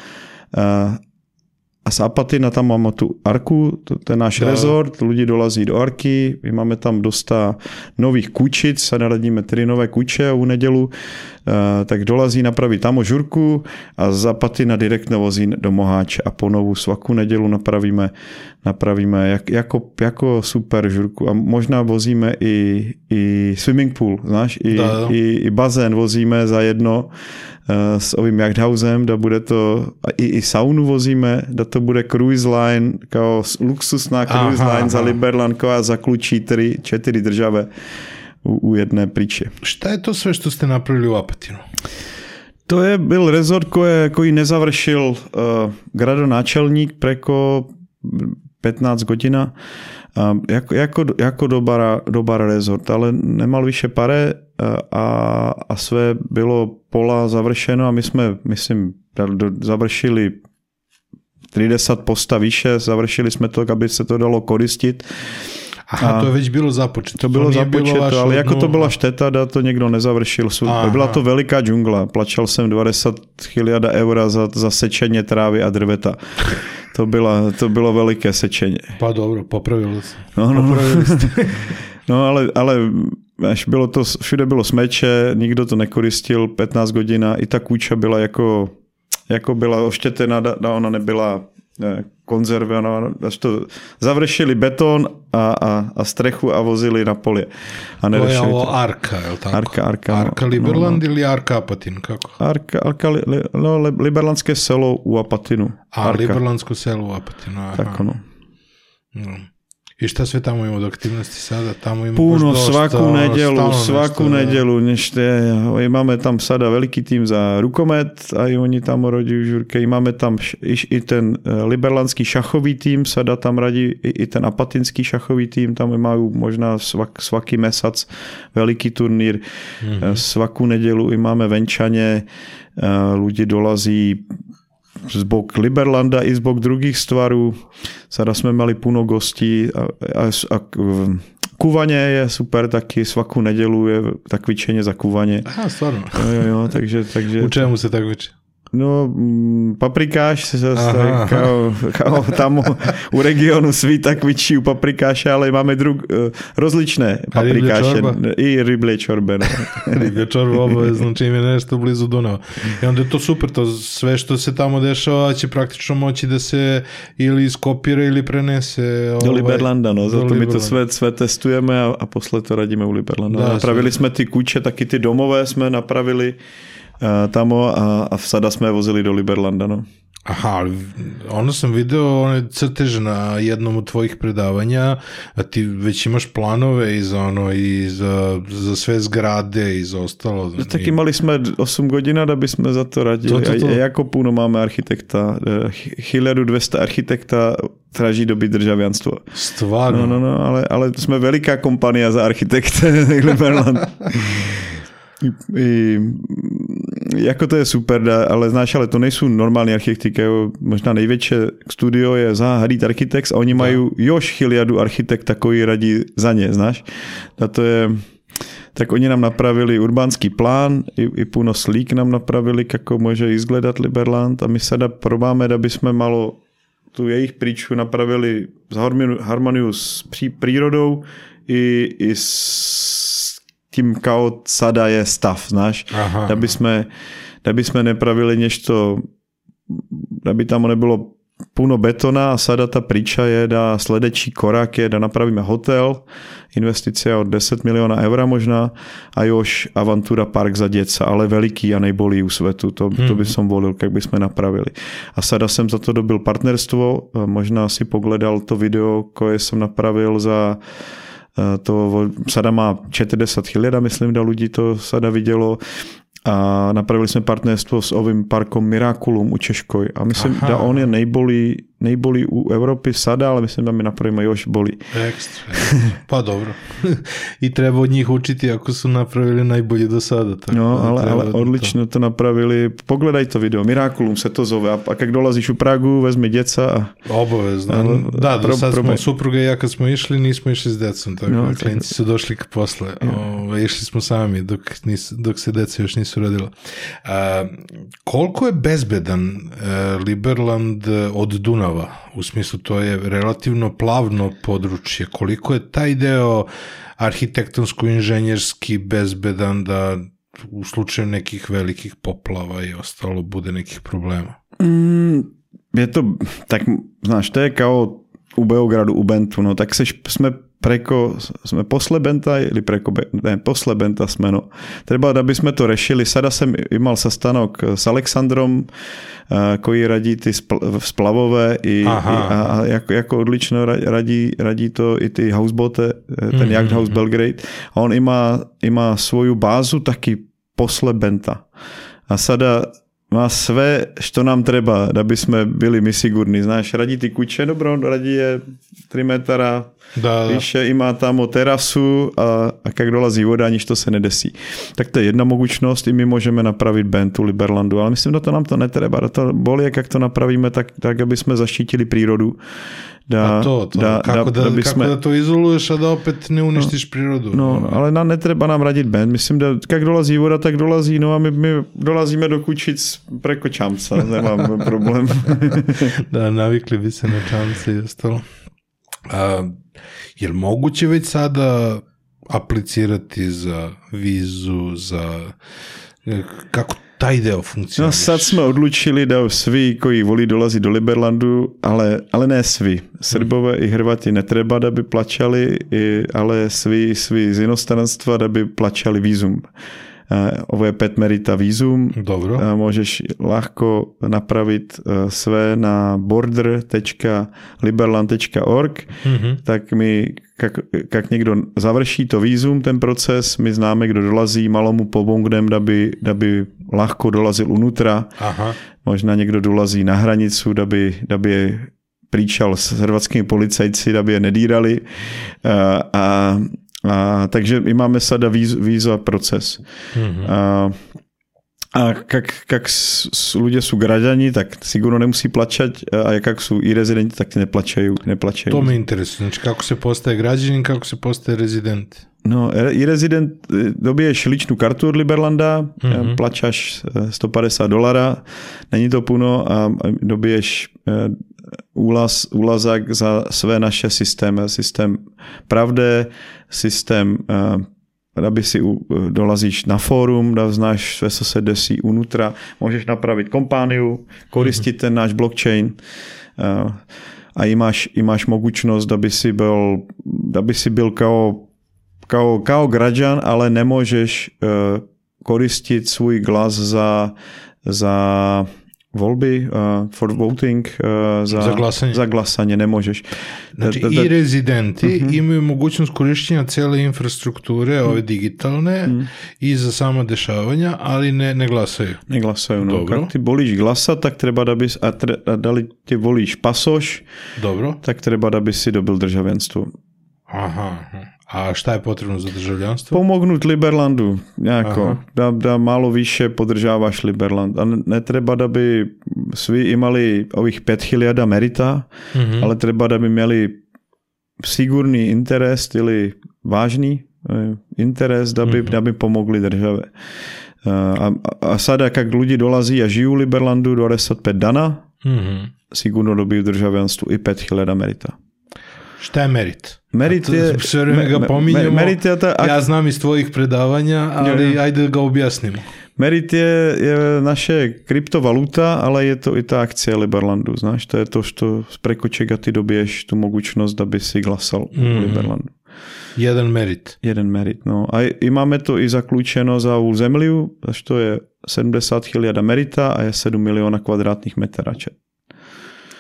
a z Apatina tam máme tu Arku, to, to je náš no. rezort, lidi dolazí do Arky, my máme tam dosta nových kučic, sa naradíme tri nové kuče u nedělu, tak dolazí napraví tam žurku a z Apatina direktně vozí do Moháče a ponovu svaku nedělu napravíme, napravíme jak, jako, jako super žurku a možná vozíme i, i swimming pool, znáš, i, no. i, i bazén vozíme za jedno, Eh, s ovým Jachthausem, da bude to, i, i saunu vozíme, da to bude cruise line, kao luxusná cruise aha, line aha. za Liberland, a za klučí tri, četiri države u, u jedné priče. Šta je to sve što ste napravili u Apatinu? To je byl rezort koje, koji nezavršil uh, gradonáčelník preko 15 godina. Uh, jako, jako, jako dobar, dobar rezort, ale nemal više pare a, a sve bylo pola završeno a my jsme, myslím, završili 30 posta výše, završili jsme to, aby se to dalo koristit. Aha, a to već bylo započeto. To bylo započeto, ale jako to byla šteta, da to někdo nezavršil. Aha. Byla to veliká džungla. Plačal jsem 20 miliard eura za, za sečení trávy a drveta. To, byla, to bylo veliké sečení. Pa dobro, popravili se. No, no, no. no ale, ale až bylo to, všude bylo smeče, nikdo to nekoristil, 15 hodin i ta kůča byla jako, jako byla oštětena, ona nebyla konzervovaná, až to završili beton a, a, a strechu a vozili na polje. A to je ovo Arka, je li tako? Arka, Arka. Arka no, Liberland no, no. ili Arka Apatin, kako? Arka, Arka no, Liberlandské selo u Apatinu. A, Arka. Liberlandsko selo u Apatinu, aha. Tako, no. no. I šta sve tamo ima od aktivnosti sada? Tamo ima Puno, dosta, svaku nedjelu, svaku nešto, nedjelu, nešto je, imame tam sada veliki tim za rukomet, a i oni tamo rodí žurke, imame tam i, i ten e, liberlandský šachový tým, sada tam radí i, i ten apatinský šachový tým, tam majú možná svak, svaký mesac, veliký turnír, mm-hmm. svaku nedjelu imame venčaně, ľudí dolazí z bok Liberlanda i z bok druhých stvarů. Sada jsme mali puno gostí a, a, a Kuvaně je super taky, svaku nedělu je tak cvičeně za kuvaně. Aha, stvarno. Jo, jo, jo, takže, takže... U čemu se tak uči? No, mm, paprikáš se zase, kao, kao tam u regionu svíta kvičí u paprikáše, ale máme drug, eh, rozličné paprikáše. I ryblje čorbe. No. ryblje čorbe obavezno čim je nešto blizu Dunava. I onda je to super, to sve što se tamo dešava će praktično moći da se ili iskopira ili prenese. Ovaj, do Liberlanda, no, zato my to sve, sve testujeme a, a posle to radíme u Liberlanda. Da, napravili sve. jsme ty kuće, taky ty domové jsme napravili tamo a, a vsada jsme vozili do Liberlanda. No. Aha, ono sam video one crtež na jednom od tvojih predavanja, a ti već imaš planove i za ono i za, za sve zgrade i za ostalo. No, tak imali sme 8 godina da bismo za to radili. To, to, to. A, jako puno máme architekta. 1200 architekta traží doby državianstvo. Stvarno? No, no, no, ale, ale jsme veliká kompania za architekte Liberland. I, i, jako to je super, ale znáš, ale to nejsou normální architekty, možná největší studio je za Hadid Architects a oni mají još chiliadu architekt takový radí za ně, znáš? A to je, tak oni nám napravili urbánský plán, i, i puno slík nám napravili, kako může izgledat Liberland a my se da probáme, aby jsme malo tu jejich príču napravili z harmoniu s pří, prírodou i, i s tím kao sada je stav, znáš? Aha. Da by sme, da by sme nepravili nešto, da by tam nebylo puno betona a sada ta priča je da sledeći korak je da napravíme hotel, investicija od 10 miliona eura možná a još avantura park za děca, ale veliký a nejbolí u svetu, to, to by hmm. som volil, jak by jsme napravili. A sada jsem za to dobil partnerstvo, možná si pogledal to video, koje jsem napravil za to sada má 40 hiljada, myslím, da ľudí to sada vidělo. A napravili jsme partnerstvo s ovým parkom Miraculum u Češkoj. A myslím, že on je nejbolí nejbolí u Európy sada, ale myslím, da mi napravíme još boli. Ekstra. Pa dobro. I treba od njih učiti ako su napravili najbolje do sada. Tako no, ale, ale odlično to napravili. Pogledaj to video, Miraculum se to zove. A, a kak dolazíš u Pragu, vezmi djeca. A, Obavezno. Ali, da, do pro- sad smo, supruga i ja kad smo išli, nismo išli s decom, tako No, klinci su došli k posle. Ove, išli smo sami dok, nis, dok se deca još nisu rodila. A, koliko je bezbedan e, Liberland od Dunava? U smislu, to je relativno plavno područje. Koliko je taj deo arhitektonsko-inženjerski bezbedan da u slučaju nekih velikih poplava i ostalo bude nekih problema? mm, je to, tak znáš, to je kao u Beogradu, u Bentu, no tak seš, sme preko, sme posle Benta, ili preko, ne, posle Benta sme, no. Treba, da by sme to rešili. Sada jsem imal sastanok s Alexandrom, eh, koji radí ty spl- splavové i, i a, a jako, jako odlično ra- radí, radí to i ty housebote, eh, ten Mhm, Yacht House Belgrade. A on ima, ima svoju bázu taky posle Benta. A sada má sve, što nám treba, da by sme byli my sigurní. Znáš, radí ty kuće, dobro, radí je 3 metara, Da, da. Píše, ima tamo terasu a, a jak dolazí voda, aniž to se nedesí. Tak to je jedna mogućnost, i my můžeme napravit Bentu, Liberlandu, ale myslím, že to nám to netreba. To boli, jak to napravíme, tak, tak aby jsme zaštítili prírodu. Da, A to, to da, kako, da, da by kako sme- da to izoluješ, a da opet ne uništiš prirodu. No, ale nám netreba nám radit band. Myslím, že jak dolazí voda, tak dolazí. No a my, my dolazíme do kučic preko čamca. Nemám problém. da, navikli bi se na čamce i ostalo. A, je li moguće već sada aplicirati za vizu, za kako taj deo No funkcioniš? sad jsme odlučili, da svi koji volí dolazit do Liberlandu, ale, ale ne svi. Srbové i Hrvati netreba, da by plaćali, i, ale svi, svi z inostranstva, da by plaćali vízum. Uh, ovo je pet merita vízum. Dobro. Uh, Můžeš ľahko napravit uh, své na border.liberland.org Mhm. tak my, jak, jak někdo završí to vízum, ten proces, my známe, kdo dolazí, malo mu pomognem, da by, da by ľahko dolazil unutra. Aha. Možná někdo dolazí na hranicu, da by, da by je príčal s hrvatskými policajci, da by je nedírali. A, a, a, takže my máme sada víz, víza proces. Mhm. A, a jak, jak s ľudia sú građani, tak sigurno nemusí plaćať a jak sú i rezidenti, tak neplaćaju. neplaćaju. To me interesuje. Znači, kako se postaje građanin, kako se postaje rezident. No, i rezident, eh, dobiješ ličnu kartu od Liberlanda, Mhm. mm-hmm. plaćaš eh, 150 dolara, není to puno a dobiješ úlaz, úlazak za své naše systémy. Systém pravde, systém eh, aby si dolazíš na fórum, da znáš co se desí unutra, můžeš napravit kompániu, koristit ten náš blockchain eh, a máš, máš mogućnost, aby si byl, aby si byl kao kao, kao građan, ale nemôžeš uh, koristit svůj glas za, za volby, uh, for voting, uh, za, Za glasanje. za glasanje nemôžeš. Znači, Da- da- i rezidenti imaju mogućnost korišćenja cele infrastrukture, ove digitalne, i za sama dešavanja, ali ne, ne glasaju. Neglasujú. No. Dobro. Keď ty volíš glasa, tak treba, da bys, a, tre, a dali ti volíš pasoš, Dobro. tak treba, da by si dobil državljanstvo. Aha. aha. A šta je potrebno za državljanstvo? Pomognúť Liberlandu nejako, da, da malo više podržávaš Liberland. A ne, treba, da by svi imali ových 5000 merita, Mhm. ale treba, da by měli sigurný interes ili vážný eh, interes, da by, da by pomogli države. Eh, A, a sada, jak ľudí dolazí a žijú u Liberlandu do 25 dana, Mhm. sigurno dobiju državljanstvo i 5000 merita. Šta je merit? Merit to je... Sve vreme me- ga me- pominjemo. Merit je ta, Ja znam iz tvojih predavanja, ali Jo, ajde da ga objasnimo. Merit je, je naše kryptovaluta, ale je to i ta akcie Liberlandu, znaš, to je to, što preko čega ty dobiješ tu mogućnost, da by si glasal u Mhm. Liberlandu. Jedan merit. Jeden merit, no. A i máme to i zaključeno za ovu zemlju, što je 70.000 merita a je 7 miliona kvadratnih metara.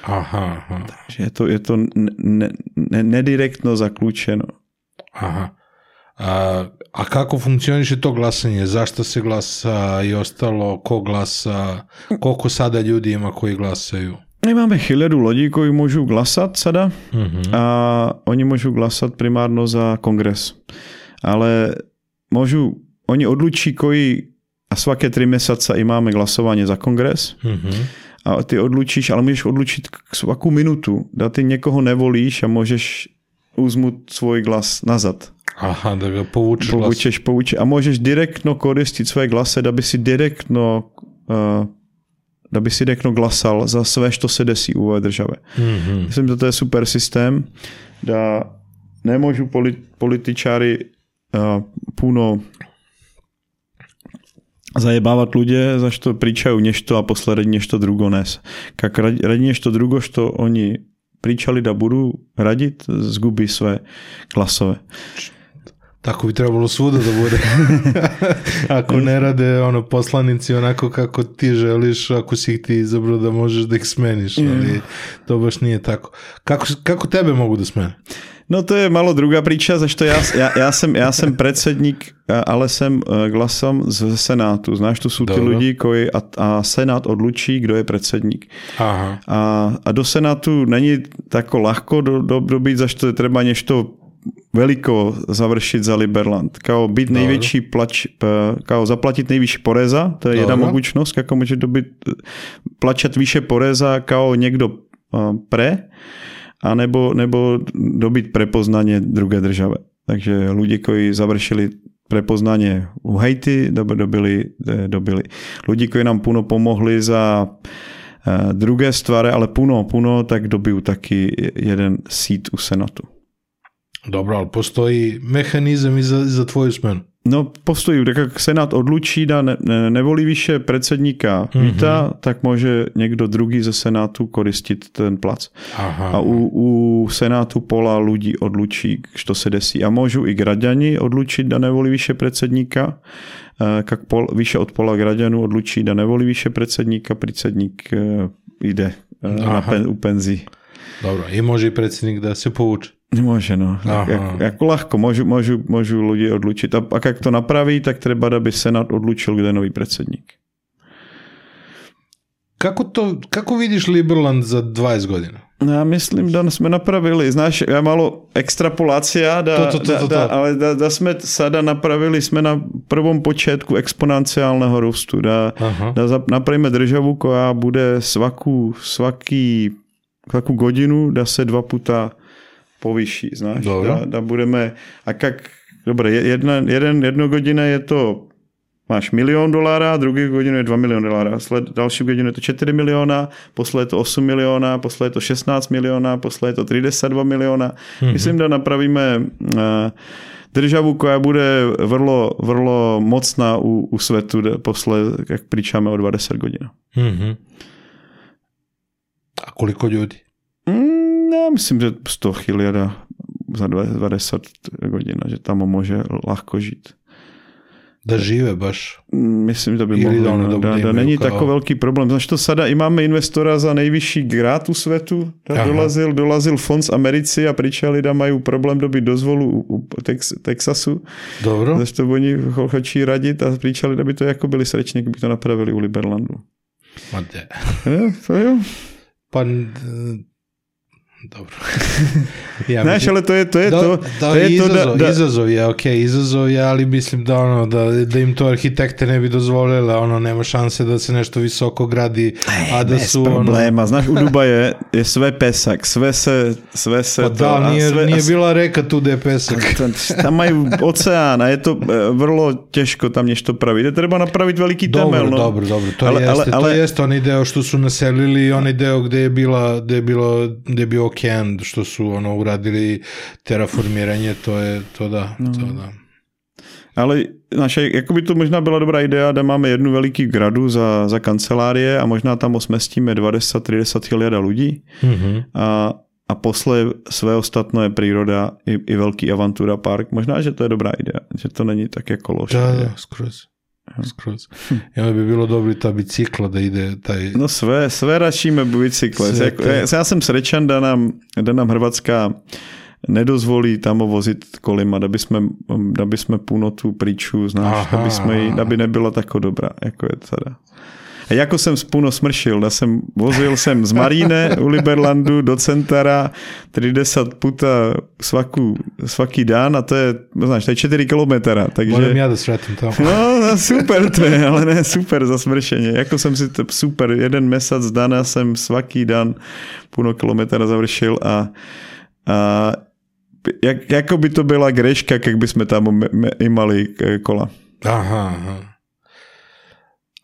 Aha, aha. že Je to, je to ne, ne, ne, nedirektno zaključeno. aha. A, a kako funkcioniše to glasanje? Zašto se glasa i ostalo? Ko glasa? Koliko sada ljudi ima koji glasaju? My máme hileru ľudí, ktorí môžu glasať sada Mhm. a oni môžu glasať primárno za kongres. Ale môžu, oni odlučí koji a svaké tri mjesaca imáme glasovanie za kongres Mhm. A ty odlučíš, ale můžeš odlučit k- svakú minutu, da ty někoho nevolíš a môžeš uzmut svoj glas nazad. Aha, povučeš glas. Povučeš, povuče, a môžeš direktno koristit svoje glase, da by si direktno uh, da by si direktno glasal za sve, što se desí u ove države. Mhm. Myslím, že to je super systém, da nemôžu poli, političári uh, puno zajebávať ľudia, za što pričajú nešto a posle radi nešto drugo nes. Kak radi nešto drugo, što oni pričali da budu radit, zgubi sve glasove. Tako bi trebalo svuda da bude. ako ne rade ono poslanici onako kako ti želiš, ako si ih ti izabrao da možeš da ih smeniš, ali to baš nije tako. Kako, kako tebe mogu da smene? No to je malo druhá priča, zašto já, já, já, jsem, já jsem predsedník, ale jsem eh, glasom z Senátu. Znáš, to jsou ty Dobro. lidi, koji a, a Senát odlučí, kdo je predsedník. Aha. A, a do Senátu není tako ľahko do, do, dobiť, zašto je treba nešto veliko završit za Liberland. Kao být největší plač, kao zaplatit nejvyšší poreza, to je jedna Dobro. mogućnost, kako může dobit plačat výše poreza kao někdo pre, a nebo, nebo dobit prepoznanie druhé države. Takže ľudí, ktorí završili prepoznanie u Haiti, dob- dobili, eh, dobili. Ľudí, ktorí nám puno pomohli za eh, druhé stvare, ale puno, puno, tak dobiju taky jeden sít u Senatu. Dobro, ali postoji mehanizam i za, za tvoju smenu. No, postojí, tak jak Senát odlučí, da ne, ne, nevolí vyše predsedníka víta, tak môže niekto druhý ze Senátu koristit ten plac. Aha. A u, u Senátu pola ľudí odlučí, što se desí. A môžu i graďani odlučiť, da nevolí vyše predsedníka. Eh, Kak pol, vyše od pola graďanů odlučí, da nevolí vyše predsedníka, predsedník eh, ide eh, na pen, u penzí. Dobro, i može i predsjednik da se povuče. Môže, no. Aha. Jak, jako ľahko, môžu, môžu, môžu ľudia odlučiť. A, a jak to napraví, tak treba, aby Senát odlučil, kde je nový predsedník. Kako, to, kako vidiš Liberland za 20 godina? Ja myslím, da sme napravili, znáš, ja malo extrapolácia, da, To, to, to, da, to, to. da, ale da, da sme sada napravili, sme na prvom početku exponenciálneho růstu. Da, Aha. da napravíme državu, koja bude svaku, svaký, svakú godinu, da se dva puta povyší, znáš? Dobro. Da, da budeme, a kak, dobre, jedna, jeden, jedno godina je to máš milión dolára, druhý hodinu je 2 milióny dolára, sled, další hodinu je to 4 milióna, posle je to 8 milióna, posle je to 16 milióna, posle je to 32 milióna. Mm-hmm. Myslím, da napravíme uh, državu, koja bude vrlo, vrlo mocná u, u svetu, da posle, jak pričáme o 20 godina. Mhm. A koliko ljudi? Ja myslím, že 100 hiljada za 20 godina, že tamo može lahko žít. Da žive baš. Myslím, že by Ili mohli. da da- da, není kao- tako velký problém. Znaš to sada i máme investora za nejvyšší grát u svetu. Da Aha. dolazil, dolazil fond z Americi a pričali da majú problém dobit dozvolu u, u Tex, Texasu. Dobro. Zašto to oni ho- hočí radit a pričali, da by to jako byli srečně, kdyby to napravili u Liberlandu. Ma de. Jo, to jo. Pa... Dobro. ja Znaš, mislim- ale to je to, je Da, to, da, to je to izazov, da, da, izazov je, ok, izazov je, ali mislim da ono, da, da im to arhitekte ne bi dozvolile, ono, nema šanse da se nešto visoko gradi, a da bez su, ono, probléma. Znaš, u Dubaje je sve pesak, sve se, sve se pa to, da, a nije, sve, nije bila reka tu da je pesak. To- tam majú oceán a je to e, vrlo teško tam nešto praviť. Je treba napraviť veliký Dobro, temel. No. dobro, dobro, to Ale- jeste, ale- to ale- jeste onaj deo što su naselili onaj deo gde je bila, gde je bilo, gde je bio okean, što su ono uradili terraformiranje, to je, to da, to da. Ale naše, jako by to možná byla dobrá idea, da máme jednu veliký gradu za, za kancelárie a možná tam osmestíme 20-30 hiljada ľudí Mhm. a, a posle sve ostatno je príroda i, i velký avantura park. Možná, že to je dobrá idea, že to není tak jako loša. Da, da, skroz. Skroz. Onda bi bilo dobro ta bicikla da ide taj... No sve, sve rašíme bicykle. Sve Jako, ja, ja som srečan, da nám, da nám Hrvatská nedozvolí tam vozit kolima, da by jsme, da by jsme půnotu príču, znáš, Aha, da by, jsme, jí- aha. da by nebyla tako dobrá, jako je teda. A jako jsem spůno smršil, da jsem vozil jsem z Maríne u Liberlandu do Centara 30 puta svaku, svaký dán a to je, znáš, to je 4 kilometera, takže... Ja da sretim tamo. No, no, super to je, ale ne super za smršeně. Jako jsem si to super, jeden měsíc dana jsem svaký dan půl kilometra završil a, a jak, jako by to byla greška, jak by jsme tam imali e, kola. Aha, aha.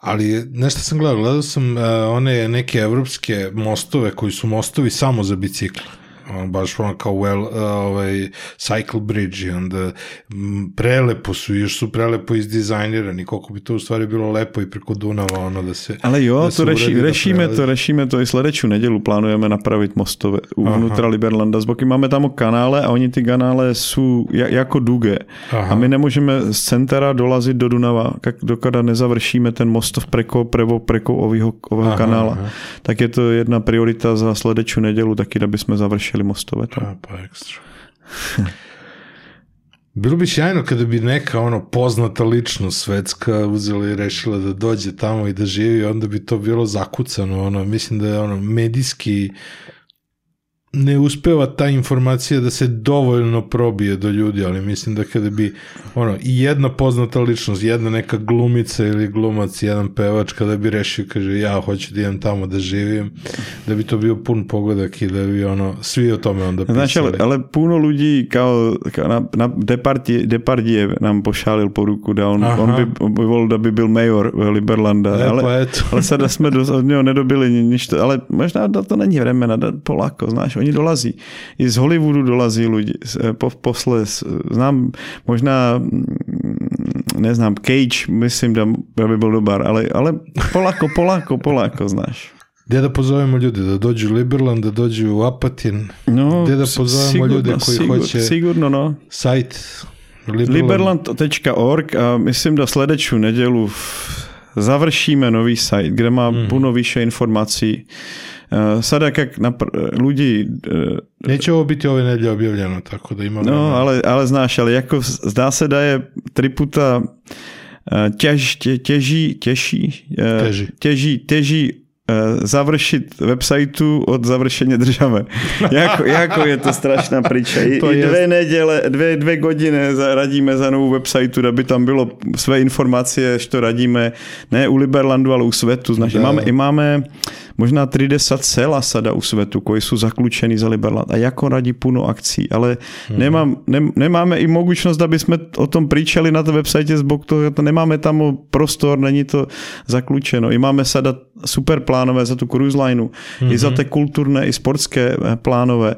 Ali nešto sam gledao, gledao sam uh, one neke evropske mostove koji su mostovi samo za bicikle. Ono, baš ono kao well, uh, ovaj, cycle bridge i onda m, prelepo su, još su prelepo izdizajnirani, koliko bi to u stvari bilo lepo i preko Dunava, ono da se... Ale jo, da to reši, rešíme to, rešíme to i sledeću nedjelu plánujeme napravit mostové uvnutra Liberlanda z boky. Máme tam kanále a oni ty kanále jsou ja- jako duge. Aha. A my nemůžeme z centra dolazit do Dunava, kak, dokada nezavršíme ten mostov preko, preko, preko ového, ového Aha, kanála. aha. Tak je to jedna priorita za sledeću nedjelu, taky da bismo završili mostove. tamo. A, pa ekstra. Bilo bi sjajno kada bi neka ono poznata ličnost svetska uzela i rešila da dođe tamo i da živi, onda bi to bilo zakucano. Ono, mislim da je ono medijski ne uspeva ta informacija da se dovoljno probije do ljudi, ali mislim da kada bi ono, i jedna poznata ličnost, jedna neka glumica ili glumac, jedan pevač, kada bi rešio, kaže, ja hoću da idem tamo da živim, da bi to bio pun pogodak i da bi ono, svi o tome onda pisali. Znaš, ale, ale puno lidí, kao, kao na, na Depardieu, Depardieu nám pošálil po ruku, da on, Aha. on by, on by volil, da by byl major Liberlanda. E, ale, pa eto. ale sada jsme do, od něho nedobili ni- nič, to, ale možná to, není vremena, da, Polako, znáš, oni dolazí. I z Hollywoodu dolazí lidi, eh, po, posle, znám, možná, mm, neznám, Cage, myslím, da, da by byl dobar, ale, ale Polako, Polako, Polako, znáš. Gde da pozovemo ljude? Da dođu u Liberland, da dođu u Apatin? No, Gde da pozovemo ljude koji sigur, hoće Sigurno, no. sajt Liberland? Liberland.org a myslím, da sledeću nedjelu f- završíme nový site, kde má mm. puno više informací. Uh, Sada kak napr- ľudí, uh, Neće ovo biti ove nedelje objavljeno, tako da ima no vremena. ale, ale znáš, ale jako zdá se da je triputa uh, těž, tě, těží, těží, těží, těží završit websajtu od završení države. jako, jako je to strašná priča. I, To i je- dvě neděle, dvě, dvě godiny za- radíme za novou websajtu, aby tam bylo své informace, što radíme, ne u Liberlandu, ale u svetu. Znaš, Da. máme, i máme možná 30 sela sada u svetu, koji sú zaključeni za Liberland. A jako radí puno akcí, ale Mhm. nemám, ne, nemáme i mogućnost, aby jsme o tom pričali na té website zbog toho, to nemáme tam prostor, není to zaklučeno. I máme sada super plánové za tu cruise lineu, mm-hmm. i za Mhm. té kulturné, i sportské eh, plánové.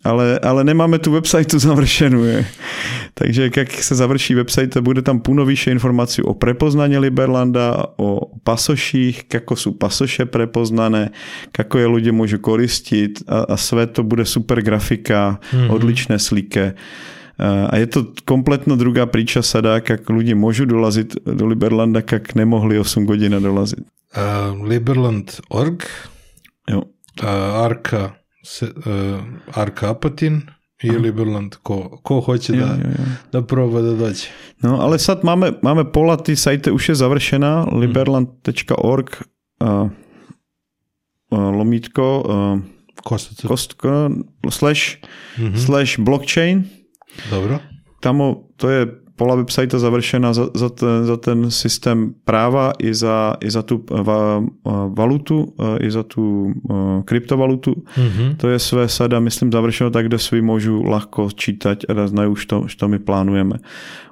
Ale, ale nemáme tu website završenou. Je. Takže jak se završí website, bude tam puno vyššie informácií o prepoznaní Liberlanda, o pasoších, kako sú pasoše prepoznané, kako je ľudia môžu koristiť a, a sve to bude super grafika, mm-hmm. odličné slíke. A je to kompletno druhá príča sada, jak ľudia môžu dolazit do Liberlanda, jak nemohli 8 godina dolazit. Uh, Liberland.org, Jo. uh, Arka, se, uh, Arka Apatin i Liberland. Ko, ko hoće Jo, da, jo, jo. da proba da dođe. No ale sad máme, máme pola, ty sajte už je završená, liberland.org uh, uh, lomítko uh, Kostaca. kostko slash, Mhm. slash blockchain. Dobro. Tamo to je pola website završená za, za, ten, za ten systém práva i za, i za tu va, uh, valutu, uh, i za tu uh, kryptovalutu. Mhm. To je sve sada, myslím, završeno tak, kde svi môžu ľahko čítať a da znajú, što, što my plánujeme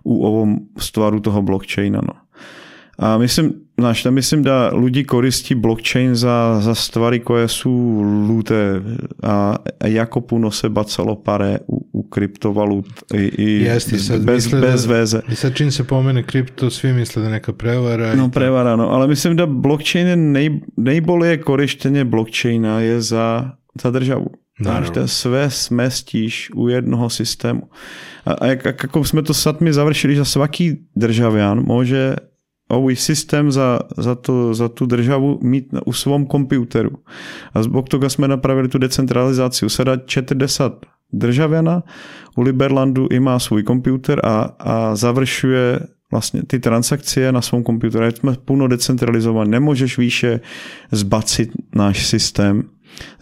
u ovom stvaru toho blockchaina. No. A myslím, znaš, tam myslím, da ľudí koristí blockchain za, za stvari koje sú luté a, jako puno se bacalo pare u, u kryptovalut i, i Jeste, sad bez, misle bez da- veze. I sad čim se pomene kripto, svi misle da neka prevara. No prevara, no. Ale myslím, da blockchain je nej, nejbolije korištěně blockchaina je za, za državu. Naravno. Znaš, to sve smestíš u jednoho systému. A, a jak, jak, ako sme to sad mi završili, že svaký državian môže ový systém za, za, to, za tu državu mít u svom komputeru. A zbog toga sme napravili tu decentralizáciu. Sada 40 državjana u Liberlandu i má svůj počítač a, a završuje vlastně ty transakcie na svom počítači. Jsme plno decentralizovaní, nemůžeš výše zbacit náš systém,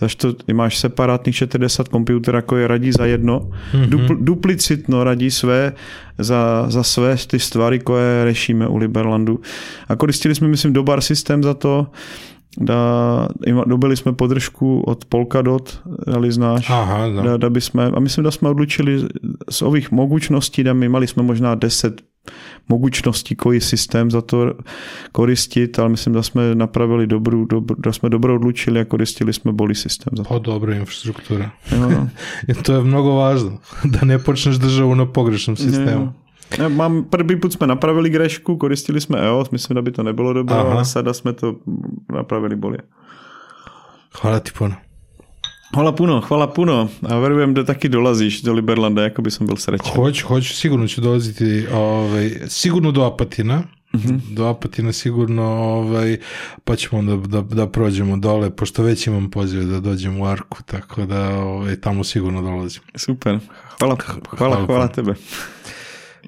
Zašto ty máš separátnych 40 počítačů, jako je radí za jedno. Mm-hmm. Dupl, duplicitno radí své za, za své ty stvary, koje rešíme u Liberlandu. A koristili jsme, myslím, dobar systém za to, da, dobili jsme podržku od Polkadot, ali znáš, Aha, no. da, da by jsme, a myslím, da jsme odlučili z ových mogućností, da my mali jsme možná 10 mogućnosti koji systém za to koristit, ale myslím, da jsme napravili dobrou, dobro, da jsme dobro odlučili a koristili jsme boli systém za to. Pa dobro infrastruktura. Jo, no. to je mnogo važno, da ne počneš državu na pogrešnom sistemu. Jo. Ja, mám, prvý put jsme napravili grešku, koristili jsme EOS, myslím, da by to nebylo dobro, Aha. ale sada jsme to napravili bolje. Hvala ti puno. Hvala puno, hvala puno. A verujem da taky dolazíš do Liberlanda, jako by sam bil srećan. Hoću, hoću, sigurno ću dolaziti, ovaj, sigurno do Apatina, do Apatina sigurno, ovaj, pa ćemo da, da, da prođemo dole, pošto već imam pozive da dođem u Arku, tako da ovaj, tamo sigurno dolazim. Super. Hvala, hvala, hvala, puno. tebe.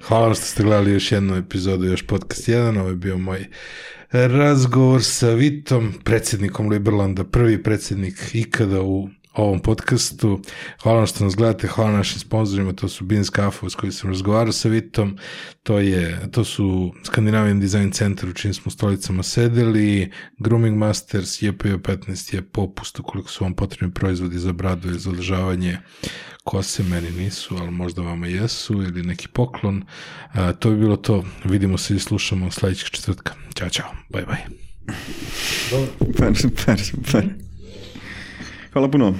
Hvala vam što ste gledali još jednu epizodu, još podcast 1, ovo je bio moj razgovor sa Vitom, predsjednikom Liberlanda, prvi predsjednik ikada u ovom podcastu. Hvala vam što nas gledate, hvala našim sponsorima, to su Beans Cafe s kojim sam razgovarao sa Vitom, to, je, to su Scandinavian Design Center u čim smo stolicama sedeli, Grooming Masters, JPO 15 je popust ukoliko su vam potrebni proizvodi za bradu i za održavanje kose, meni nisu, ali možda vama jesu, ili neki poklon. A, to bi bilo to, vidimo se i slušamo sledećeg četvrtka. Ćao, čao, bye bye. Super, super, super. Hvala puno.